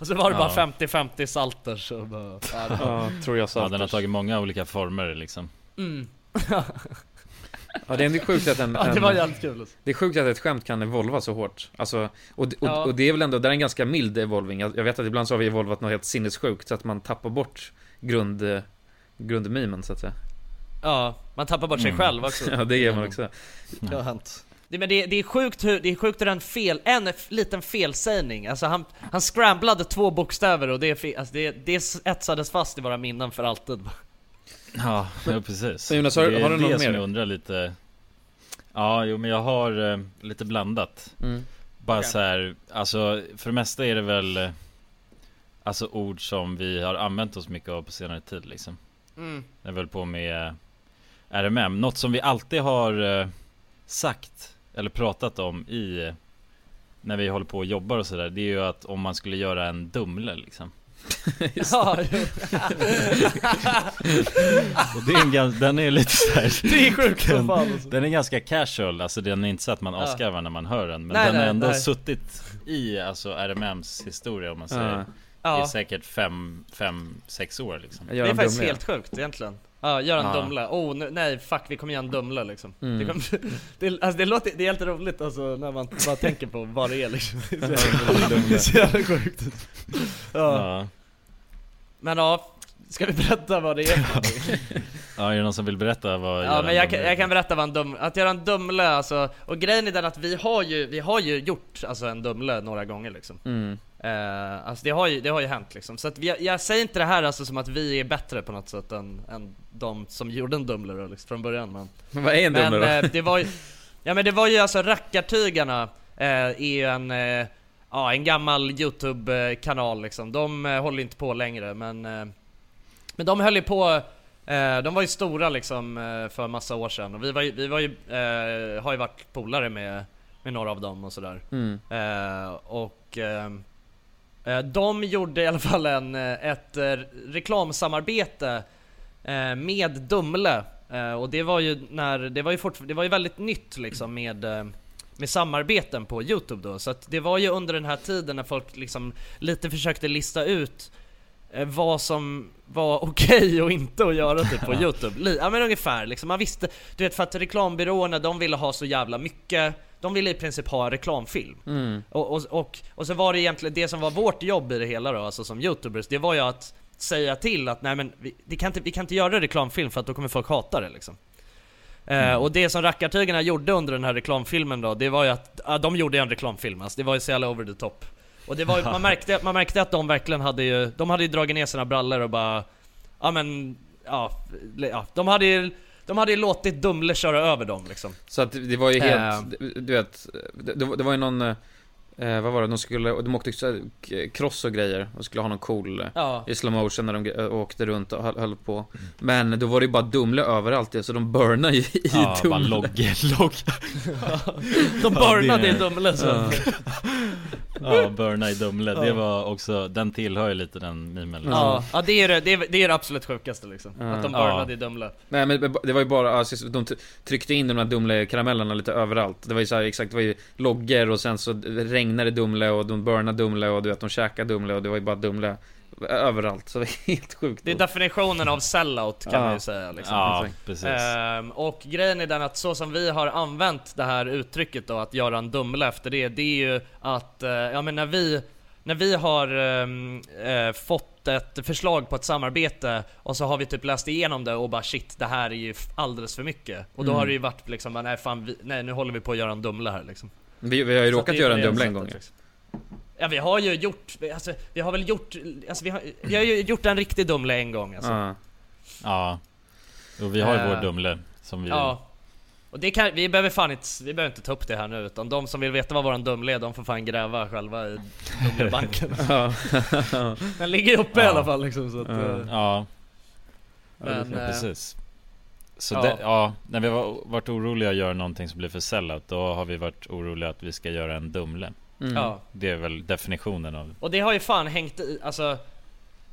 Speaker 4: Och så var det
Speaker 6: Ja.
Speaker 4: bara 50-50 Salters och bara, ja, var,
Speaker 5: Ja, tror jag
Speaker 6: Ja
Speaker 5: Salters
Speaker 6: den har tagit många olika former liksom
Speaker 4: mm.
Speaker 5: Ja det är ändå sjukt att en,
Speaker 4: Ja det var jävligt kul alltså.
Speaker 5: Det är sjukt att ett skämt kan evolva så hårt. Alltså, och, och,
Speaker 4: Ja.
Speaker 5: och det är väl ändå, det är en ganska mild evolving. Jag, jag vet att ibland så har vi evolvat något helt sinnessjukt, så att man tappar bort grund, grundmimen så att säga.
Speaker 4: Ja, man tappar bort sig
Speaker 6: Mm.
Speaker 4: själv också
Speaker 5: Ja, det gör man också.
Speaker 4: Det har hänt det, men det, det är sjukt hur, det är sjukt hur en fel, en liten felsägning, alltså han, han scramblade två bokstäver och det, alltså det, det etsades fast i våra minnen för alltid
Speaker 6: Ja, ja precis
Speaker 5: Så Jonas, har-
Speaker 6: Det är
Speaker 5: har du något
Speaker 6: det som
Speaker 5: mer?
Speaker 6: jag undrar lite Ja, jo men jag har eh, lite blandat
Speaker 5: Mm.
Speaker 6: Bara
Speaker 4: Okej.
Speaker 6: så här, alltså för det mesta är det väl eh, Alltså ord som vi har använt oss mycket av på senare tid liksom
Speaker 4: mm.
Speaker 6: Jag är väl på med eh, RMM, något som vi alltid har eh, sagt Eller pratat om i När vi håller på och jobbar och sådär Det är ju att om man skulle göra en Dumle liksom
Speaker 4: Ja, jo.
Speaker 6: Och det är en den är lite så här,
Speaker 4: Det är sjukt
Speaker 6: den,
Speaker 4: fan, alltså.
Speaker 6: den är ganska casual, alltså den är inte så att man
Speaker 4: Ja.
Speaker 6: asgarvar när man hör den Men
Speaker 4: Nej,
Speaker 6: den har ändå
Speaker 4: nej.
Speaker 6: suttit i alltså RMMs historia om man säger
Speaker 4: Ja.
Speaker 6: I säkert fem, fem, sex år liksom
Speaker 4: Det är faktiskt helt sjukt egentligen Ja, gör en
Speaker 6: Ja.
Speaker 4: Dumle. Oh nu, nej fuck vi kommer göra en Dumle liksom.
Speaker 6: Mm.
Speaker 4: Det, kommer, det, alltså, det låter, det är helt roligt alltså när man bara tänker på vad det är liksom. Det är så jävla sjukt. Ja.
Speaker 6: Ja.
Speaker 4: Men ja, ska vi berätta vad det är?
Speaker 6: Ja, är det någon som vill berätta vad
Speaker 4: Ja men jag kan, jag kan berätta vad en dum, att göra en Dumle alltså, och grejen är den att vi har ju, vi har ju gjort alltså en Dumle några gånger liksom.
Speaker 5: Mm.
Speaker 4: Eh, alltså det har ju, det har ju hänt liksom. Så att vi, jag säger inte det här alltså som att vi är bättre på något sätt än, än de som gjorde en Dumle då, liksom, från början men
Speaker 5: Men vad är en Dumle då?
Speaker 4: eh, det var ju, ja men det var ju alltså Rackartygarna eh, är ju en, ja en gammal Youtube-kanal liksom. De eh, håller inte på längre men, eh, men de höll ju på Eh, de var ju stora liksom för massa år sedan och vi var ju, vi var ju, har ju varit polare med, med några av dem och sådär.
Speaker 5: Mm.
Speaker 4: Och de gjorde i alla fall en, ett reklamsamarbete med Dumle. Och det var ju när, det var ju fort, det var ju väldigt nytt liksom med med samarbeten på Youtube då, så att det var ju under den här tiden när folk liksom lite försökte lista ut eh, vad som var okej och inte att göra typ på Youtube. Ja men ungefär liksom, man visste, du vet för att reklambyråerna de ville ha så jävla mycket, de ville i princip ha reklamfilm.
Speaker 5: Mm.
Speaker 4: Och, och, och, och så var det egentligen det som var vårt jobb i det hela då, alltså som youtubers, det var ju att säga till att nej men vi, kan inte, vi kan inte göra reklamfilm för att då kommer folk hata det liksom. Eh, och det som Rackartygarna gjorde under den här reklamfilmen då, det var ju att, ja, de gjorde en reklamfilm alltså, det var ju så jävla over the top. Och det var ju, man märkte, man märkte att de verkligen hade ju, de hade ju dragit ner sina brallor och bara, ja men, ja, ja de hade ju, de hade ju låtit Dumle köra över dem liksom.
Speaker 5: Så att det var ju helt,
Speaker 4: Eh.
Speaker 5: du vet, det, det var ju någon, eh, vad var det, de skulle, de åkte cross och grejer och skulle ha någon cool eh,
Speaker 4: Ja.
Speaker 5: i slow motion när de eh, åkte runt och höll, höll på. Men då var det ju bara Dumle överallt så de burnade ju i
Speaker 6: Ja, bara
Speaker 5: Dumle.
Speaker 6: logge, logge.
Speaker 4: De burnade i Dumle så.
Speaker 5: Ja.
Speaker 6: Ja, Burna i Dumle, det
Speaker 4: Ja.
Speaker 6: var också, den tillhör ju lite den memen liksom.
Speaker 4: Ja, ja det, är det, det, är, det är det absolut sjukaste liksom.
Speaker 5: Ja.
Speaker 4: Att de
Speaker 6: Ja.
Speaker 4: burnade i Dumle.
Speaker 5: Nej men det var ju bara, alltså, de tryckte in de här Dumle-karamellerna lite överallt. Det var ju så här, exakt, det var ju loggor och sen så regnade Dumle och de burnade Dumle och du vet, de käkade Dumle och det var ju bara Dumle överallt. Så det var helt sjukt.
Speaker 4: Det är definitionen av sellout kan
Speaker 5: Ja.
Speaker 4: man ju säga liksom.
Speaker 6: Ja, precis.
Speaker 4: Ehm, och grejen är den att så som vi har använt det här uttrycket då, att göra en Dumle efter det, det är ju att, eh, ja men när vi, när vi har eh, fått ett förslag på ett samarbete och så har vi typ läst igenom det och bara shit, det här är ju alldeles för mycket. Och då
Speaker 5: Mm.
Speaker 4: har det ju varit liksom, nej fan, vi, nej nu håller vi på att göra en Dumle här liksom.
Speaker 5: Vi, vi har ju
Speaker 4: Så
Speaker 5: råkat
Speaker 4: är
Speaker 5: göra en
Speaker 4: det
Speaker 5: Dumle en gång
Speaker 4: liksom. Ja vi har ju gjort, alltså, vi har väl gjort, alltså vi har, vi har ju gjort en riktig Dumle en gång alltså.
Speaker 5: Ja.
Speaker 6: Ja. Och vi har ju
Speaker 4: Eh,
Speaker 6: vår Dumle som vi...
Speaker 4: Ja. Och det kan, vi behöver fan inte, vi behöver inte ta upp det här nu utan de som vill veta vad våran Dumle är, de får fan gräva själva i Dumlebanken. Den ligger ju uppe i
Speaker 6: Ja.
Speaker 4: alla fall liksom så att,
Speaker 5: Ja.
Speaker 4: eh,
Speaker 6: Ja,
Speaker 4: Men,
Speaker 6: ja
Speaker 4: eh,
Speaker 6: precis. Så
Speaker 4: ja.
Speaker 6: Det, ja, när vi har varit oroliga att göra någonting som blir för sellout, då har vi varit oroliga att vi ska göra en Dumle.
Speaker 5: Mm.
Speaker 4: Ja.
Speaker 6: Det är väl definitionen av...
Speaker 4: Och det har ju fan hängt i, alltså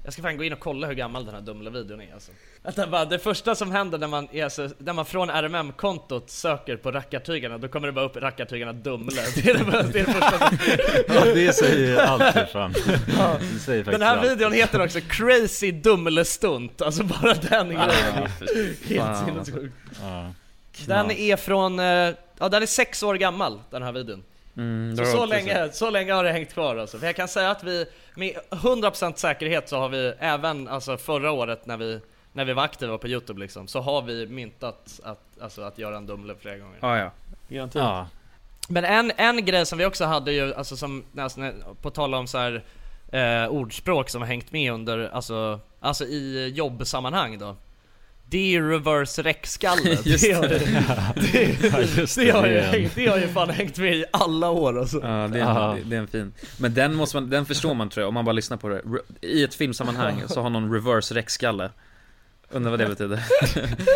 Speaker 4: Jag ska fan gå in och kolla hur gammal den här Dumle-videon är alltså. Vänta bara, det första som händer när man, är alltså, när man från RMM-kontot söker på rackartygarna, då kommer det bara upp rackartygarna Dumle. Det är det, bara- det, är det första som...
Speaker 6: Ja, det säger ju allt för fan.
Speaker 4: Ja.
Speaker 6: Det säger
Speaker 4: Den här
Speaker 6: allt.
Speaker 4: videon heter också 'Crazy Dumle-stunt' Alltså bara den grejen. Helt
Speaker 5: Fan,
Speaker 4: sinnessjukt.
Speaker 6: Ja.
Speaker 4: Den är från, eh, ja den är sex år gammal den här videon.
Speaker 5: Mm,
Speaker 4: Så, så, länge, så länge har det hängt kvar alltså. För jag kan säga att vi, med 100% säkerhet så har vi även alltså förra året när vi, när vi var aktiva på Youtube liksom, så har vi myntat att, alltså, att göra en Dumle flera gånger.
Speaker 5: Ja, ja.
Speaker 6: Ja.
Speaker 4: Men en, en grej som vi också hade ju, alltså som, alltså, när- på tal om så här eh, ordspråk som har hängt med under, alltså, alltså i jobbsammanhang då. Det är reverse räckskalle.
Speaker 5: Just
Speaker 4: det, har ju, det,
Speaker 6: Ja, just
Speaker 4: det,
Speaker 6: det,
Speaker 4: har
Speaker 6: det
Speaker 4: ju, det har ju fan hängt med i alla år alltså.
Speaker 5: Ja, det är, en,
Speaker 6: Ja.
Speaker 5: det är en fin. Men den måste man, den förstår man tror jag, om man bara lyssnar på det. I ett filmsammanhang så har någon reverse räckskalle. Undrar vad det betyder.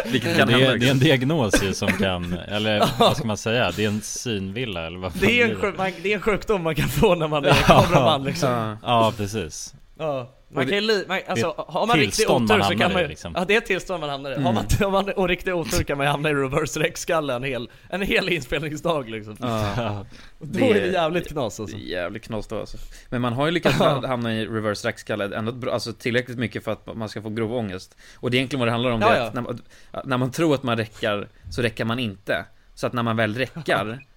Speaker 5: Vilket kan
Speaker 6: det, är, det är en diagnos ju som kan, eller vad ska man säga? Det är en synvilla eller vad
Speaker 4: Det är, en sjuk, man, det är en sjukdom man kan få när man är kameraman liksom.
Speaker 5: Ja.
Speaker 6: Ja, precis.
Speaker 4: Ja. Man kan ju man, alltså,
Speaker 6: det
Speaker 4: har man riktig otur
Speaker 6: man
Speaker 4: så kan man ju,
Speaker 6: liksom.
Speaker 4: Ja det är tillstånd man hamnar i. Har
Speaker 6: Mm.
Speaker 4: man, har man och riktig otur kan man ju hamna i reverse räckskalle en hel, en hel inspelningsdag liksom.
Speaker 5: Ja.
Speaker 4: Då är det jävligt knas alltså.
Speaker 5: Det är jävligt knas då alltså. Men man har ju lyckats hamna i reverse räckskalle ändå alltså tillräckligt mycket för att man ska få grov ångest. Och det är egentligen vad det handlar om,
Speaker 4: Ja,
Speaker 5: det
Speaker 4: ja.
Speaker 5: att när man, när man tror att man räckar, så räcker man inte. Så att när man väl räckar,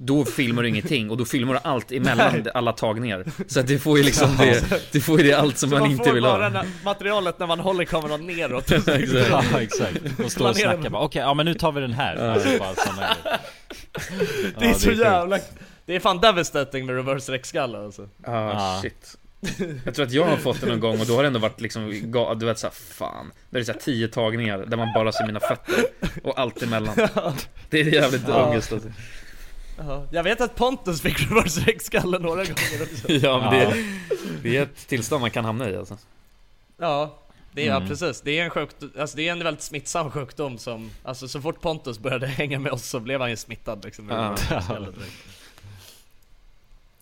Speaker 5: då filmar du ingenting och då filmar du allt emellan
Speaker 4: Nej.
Speaker 5: alla tagningar. Så att du får ju liksom det, du får ju det allt som
Speaker 4: Så
Speaker 5: man, inte vill
Speaker 4: får bara
Speaker 5: ha.
Speaker 4: när- materialet när man håller kameran neråt.
Speaker 5: Exakt.
Speaker 3: Ja exakt, och stå och snacka bara okej, ja men nu tar vi den här alltså, bara.
Speaker 4: Det är
Speaker 3: Ja,
Speaker 4: så jävla... Det är fan devastating med reverse räckskalle alltså.
Speaker 5: Ja,
Speaker 3: Ja.
Speaker 5: shit. Jag tror att jag har fått det någon gång och då har det ändå varit liksom, du vet såhär, fan. Det är såhär tio tagningar där man bara ser mina fötter och allt emellan. Det är jävligt
Speaker 4: Ja.
Speaker 5: ångest alltså.
Speaker 4: Ja, Jag vet att Pontus fick reverse räckskalle några gånger också.
Speaker 5: Ja men det, det är ett tillstånd man kan hamna i alltså.
Speaker 4: Ja, det är,
Speaker 5: Mm.
Speaker 4: ja precis. Det är en sjukdom, alltså det är en väldigt smittsam sjukdom som, alltså så fort Pontus började hänga med oss så blev han ju smittad liksom.
Speaker 5: Ja.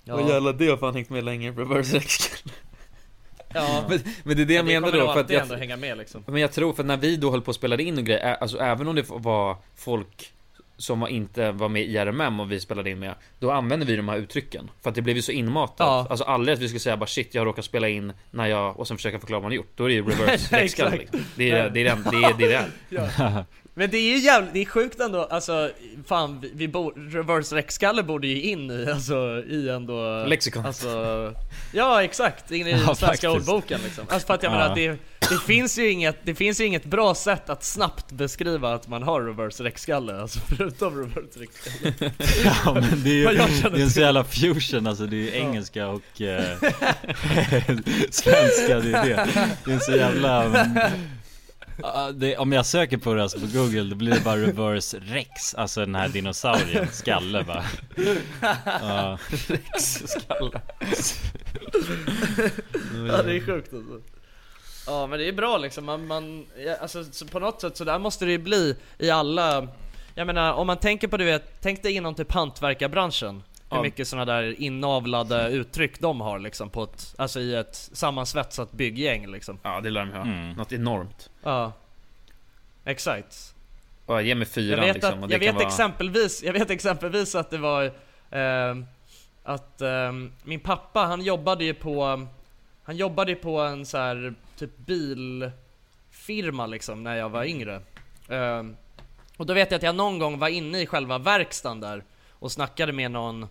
Speaker 5: Ja. jävlar, det har fan hängt med länge, reverse räckskalle.
Speaker 4: Ja.
Speaker 5: Men, men det är det jag
Speaker 4: Men det
Speaker 5: menar då, för att jag,
Speaker 4: ändå hänga med, liksom.
Speaker 5: Men jag tror, för när vi då höll på att spela in och grejer, alltså även om det var folk som var inte var med i RMM och vi spelade in med, då använde vi de här uttrycken. För att det blev ju så inmatat.
Speaker 4: Ja.
Speaker 5: Alltså aldrig att vi skulle säga bara shit, jag har råkat spela in när jag, och sen försöka förklara vad man gjort. Då är det ju reverse
Speaker 4: exakt.
Speaker 5: liksom. Det är det, är det, är, det, är det.
Speaker 4: Ja. Men det är ju jävligt, det är sjukt ändå, alltså fan vi, vi bo, reverse räckskalle borde ju in i, alltså i ändå
Speaker 5: Lexikon.
Speaker 4: Alltså, ja exakt, in i
Speaker 5: Ja,
Speaker 4: svenska
Speaker 5: faktiskt.
Speaker 4: ordboken liksom. Alltså för att jag
Speaker 5: Ja.
Speaker 4: menar det, det finns ju inget, det finns ju inget bra sätt att snabbt beskriva att man har reverse räckskalle, alltså förutom reverse räckskalle.
Speaker 3: Ja men det är ju det är en så jävla fusion alltså, det är ju engelska och eh, svenska, det är det Det är en så jävla ja, det, Om jag söker på det alltså på google, då blir det bara reverse rex, alltså den här dinosaurien, skalle bara Ja.
Speaker 5: Rex skalle.
Speaker 4: ja det är sjukt alltså. Ja men det är bra liksom, man, man alltså så på något sätt så där måste det ju bli i alla Jag menar om man tänker på du vet, tänk dig inom typ hantverkarbranschen Hur mycket sådana där inavlade uttryck de har liksom på ett, alltså i ett sammansvetsat bygggäng liksom
Speaker 5: Ja det lär de ha.
Speaker 3: Mm.
Speaker 5: Något enormt.
Speaker 4: Ja Exakt
Speaker 5: Ja, ge mig fyran
Speaker 4: Jag vet,
Speaker 5: liksom. och
Speaker 4: att,
Speaker 5: det
Speaker 4: jag vet
Speaker 5: vara...
Speaker 4: exempelvis, jag vet exempelvis att det var ehm, Att ehm, min pappa han jobbade ju på Han jobbade på en så här typ bilfirma liksom när jag var yngre Ehm, Och då vet jag att jag någon gång var inne i själva verkstaden där Och snackade med någon.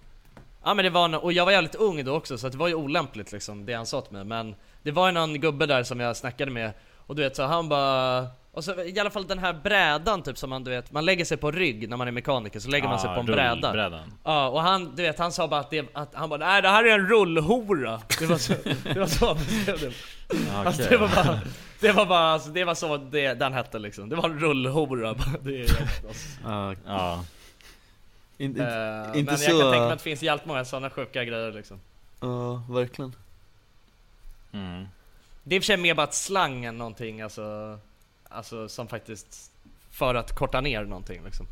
Speaker 4: Ja men det var no- och jag var jävligt ung då också så det var ju olämpligt liksom det han sa till mig. Men Det var ju någon gubbe där som jag snackade med Och du vet så han bara Och så i alla fall den här brädan typ som man du vet Man lägger sig på rygg när man är mekaniker så lägger man sig
Speaker 3: Ja,
Speaker 4: på en bräda.
Speaker 3: rullbrädan.
Speaker 4: Ja och han, du vet han sa bara att, det, att han bara nej det här är en rullhora. Det var så, det var så han beskrev det. Alltså det var bara Det var bara, alltså, det var så det, den hette liksom. Det var en rullhora. Det är alltså.
Speaker 5: Ja.
Speaker 3: Ja
Speaker 5: In,
Speaker 4: Eh,
Speaker 5: inte
Speaker 4: Men
Speaker 5: så...
Speaker 4: jag kan tänka mig att det finns jävligt många sådana sjuka grejer liksom
Speaker 5: Ja, verkligen.
Speaker 3: mm.
Speaker 4: Det är i och för sig mer bara ett slang än någonting alltså Alltså som faktiskt För att korta ner någonting liksom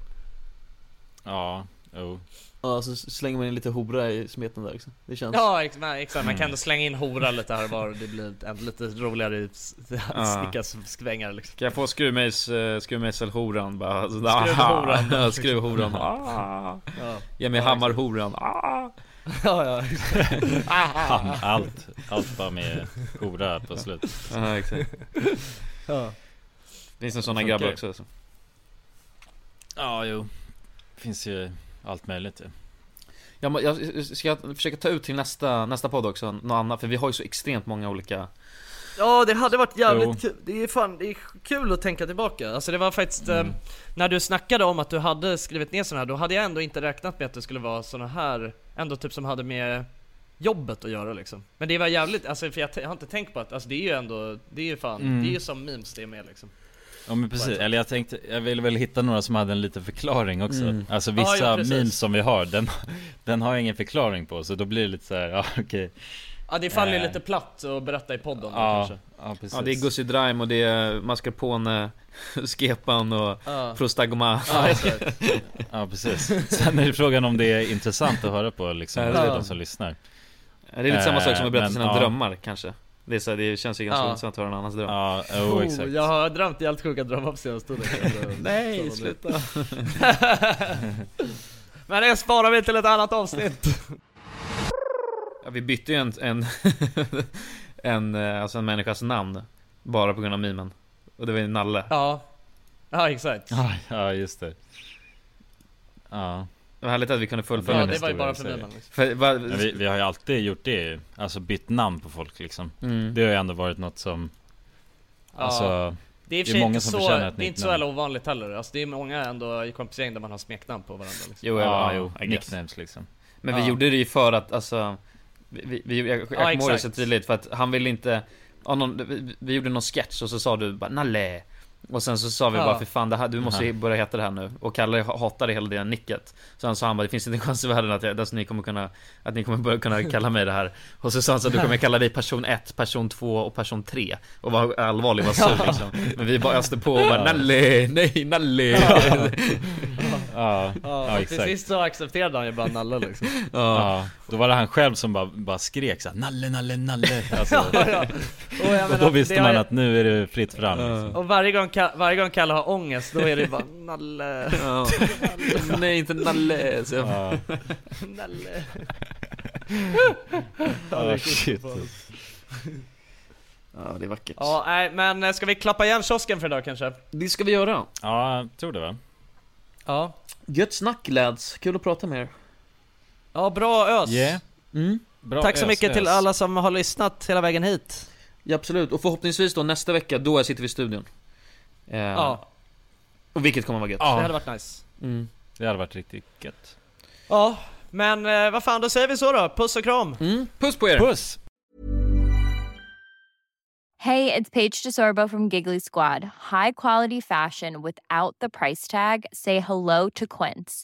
Speaker 3: Ja, jo
Speaker 5: Ja, så slänger man in lite hora i smeten där också. Det känns...
Speaker 4: Ja ex- exakt, man kan ändå slänga in hora lite här och var Det blir lite roligare s- sticka svängar liksom
Speaker 5: Kan jag få uh, skruvmejselhoran bara? Så,
Speaker 4: Skruvhoran.
Speaker 5: Ja, Skruvhoran. Ah.
Speaker 4: Ja.
Speaker 5: Ge mig hammarhoran. Ah.
Speaker 4: Ja ja
Speaker 3: Fan, allt, allt bara med hora på slut
Speaker 5: Ja, exakt.
Speaker 4: Ja.
Speaker 5: Finns det sådana grabbar också? Alltså.
Speaker 3: Ja, jo Finns ju allt möjligt ju
Speaker 5: Jag, jag ska försöka ta ut till nästa, nästa podd också, något annat, för vi har ju så extremt många olika
Speaker 4: Ja det hade varit jävligt
Speaker 5: Jo.
Speaker 4: kul, det är fan, det är kul att tänka tillbaka Alltså det var faktiskt,
Speaker 5: Mm.
Speaker 4: eh, när du snackade om att du hade skrivit ner sådana här Då hade jag ändå inte räknat med att det skulle vara sådana här Ändå typ som hade med jobbet att göra liksom Men det var jävligt, alltså för jag, jag har inte tänkt på att, alltså det är ju ändå, det är ju fan,
Speaker 3: Mm.
Speaker 4: det är ju som memes det är med liksom
Speaker 3: Ja men precis, eller jag tänkte, jag ville väl hitta några som hade en liten förklaring också
Speaker 5: Mm.
Speaker 3: Alltså
Speaker 4: Ja,
Speaker 3: vissa
Speaker 4: ja, precis.
Speaker 3: memes som vi har, den, den har jag ingen förklaring på så då blir det lite så här, ja okej
Speaker 4: Ja det faller ju
Speaker 3: Eh.
Speaker 4: lite platt att berätta i podden då,
Speaker 3: Ja,
Speaker 4: kanske
Speaker 3: ja precis
Speaker 5: Ja det är Gussi Drime och det är Mascarpone, Skepan och
Speaker 4: Ja.
Speaker 5: Prostagoma
Speaker 4: Ja.
Speaker 3: Ja precis, sen är det frågan om det är intressant att höra på liksom,
Speaker 5: Ja,
Speaker 3: de som lyssnar
Speaker 5: Ja, Det är lite samma sak som att berätta
Speaker 3: Eh,
Speaker 5: sina
Speaker 3: men, ja.
Speaker 5: drömmar kanske Det, är så här, det känns ju ganska
Speaker 4: Ja.
Speaker 5: intressant att höra en annans dröm.
Speaker 3: Ja, jo
Speaker 4: Oh,
Speaker 3: exakt.
Speaker 4: jag har drömt helt sjuka drömmar på senaste tiden
Speaker 5: Nej, sluta.
Speaker 4: Men det sparar vi till ett annat avsnitt.
Speaker 5: Ja, Vi bytte ju en, en, en, eh, alltså en människas namn Bara på grund av mimen. Och det var ju Nalle.
Speaker 4: Ja. Ja exakt.
Speaker 3: Ja, ja just det. Ja,
Speaker 5: Det var härligt att vi kunde fullfölja
Speaker 4: Ja
Speaker 5: den
Speaker 4: det var ju bara för mimen liksom.
Speaker 5: För,
Speaker 3: Men vi, vi har ju alltid gjort det Alltså bytt namn på folk liksom
Speaker 5: mm.
Speaker 3: Det har ju ändå varit något som
Speaker 4: Ja.
Speaker 3: Alltså
Speaker 4: Det är
Speaker 3: det är många som
Speaker 4: så,
Speaker 3: förtjänar ett
Speaker 4: det är inte så jävla ovanligt heller Alltså det är många ändå i kompisgäng där man har smeknamn på varandra liksom.
Speaker 5: Jo,
Speaker 3: Ja,
Speaker 5: jo, I guess.
Speaker 3: nicknames liksom
Speaker 5: Men vi
Speaker 4: Ja.
Speaker 5: gjorde det ju för att alltså vi, vi, jag, jag
Speaker 4: Ja,
Speaker 5: kommer ihåg det så tydligt för att han ville inte ja, någon, vi, vi gjorde någon sketch och så sa du bara Nalle Och sen så sa vi
Speaker 4: Ja.
Speaker 5: bara för fan det här, du måste
Speaker 3: Aha.
Speaker 5: börja heta det här nu. Och Kalle ha- hatade hela det nicket. Sen sa han bara det finns inte en chans i världen att, jag, alltså, ni kommer kunna Att ni kommer börja kunna kalla mig det här. Och så sa han så att du kommer kalla dig person 1, person 2 och person 3 Och var allvarlig, var sur liksom. Men vi bara öste på och bara Nalle, nej Nalle
Speaker 3: Ja,
Speaker 4: Ja,
Speaker 3: ja
Speaker 4: till sist så accepterade han ju bara Nalle liksom.
Speaker 3: Ja, då var det han själv som bara, bara skrek såhär Nalle, nalle, nalle. Alltså,
Speaker 4: ja, ja. Och, jag
Speaker 3: Och då visste man att nu är det fritt fram liksom.
Speaker 4: Och varje gång, Varje gång Kalle har ångest, då är det bara Nalle.
Speaker 5: Ja. Nej inte Nalle så jag,
Speaker 3: Ja,
Speaker 4: Nalle.
Speaker 3: Ja shit.
Speaker 5: Ja det är vackert.
Speaker 4: Ja, nej men eh, ska vi klappa igen kiosken för idag kanske?
Speaker 5: Det ska vi göra.
Speaker 3: Ja, jag tror det va?
Speaker 4: Ja.
Speaker 5: Gött snack lads, kul att prata med er.
Speaker 4: Ja, bra ös!
Speaker 3: Yeah,
Speaker 5: mm.
Speaker 3: bra
Speaker 4: Tack så
Speaker 3: ös,
Speaker 4: mycket till
Speaker 3: ös.
Speaker 4: alla som har lyssnat hela vägen hit.
Speaker 5: Ja absolut, och förhoppningsvis då nästa vecka, då sitter vi i studion eh,
Speaker 4: Ja,
Speaker 5: Och vilket kommer vara gött
Speaker 4: det
Speaker 3: Ja,
Speaker 4: hade varit nice
Speaker 5: mm.
Speaker 3: det hade varit riktigt gött
Speaker 4: Ja, men eh, vad fan, då säger vi så då. Puss och kram!
Speaker 5: Mm. Puss på er!
Speaker 3: Puss!
Speaker 8: Hey, it's Paige DeSorbo from Giggly Squad. High quality fashion without the price tag. Say hello to Quince.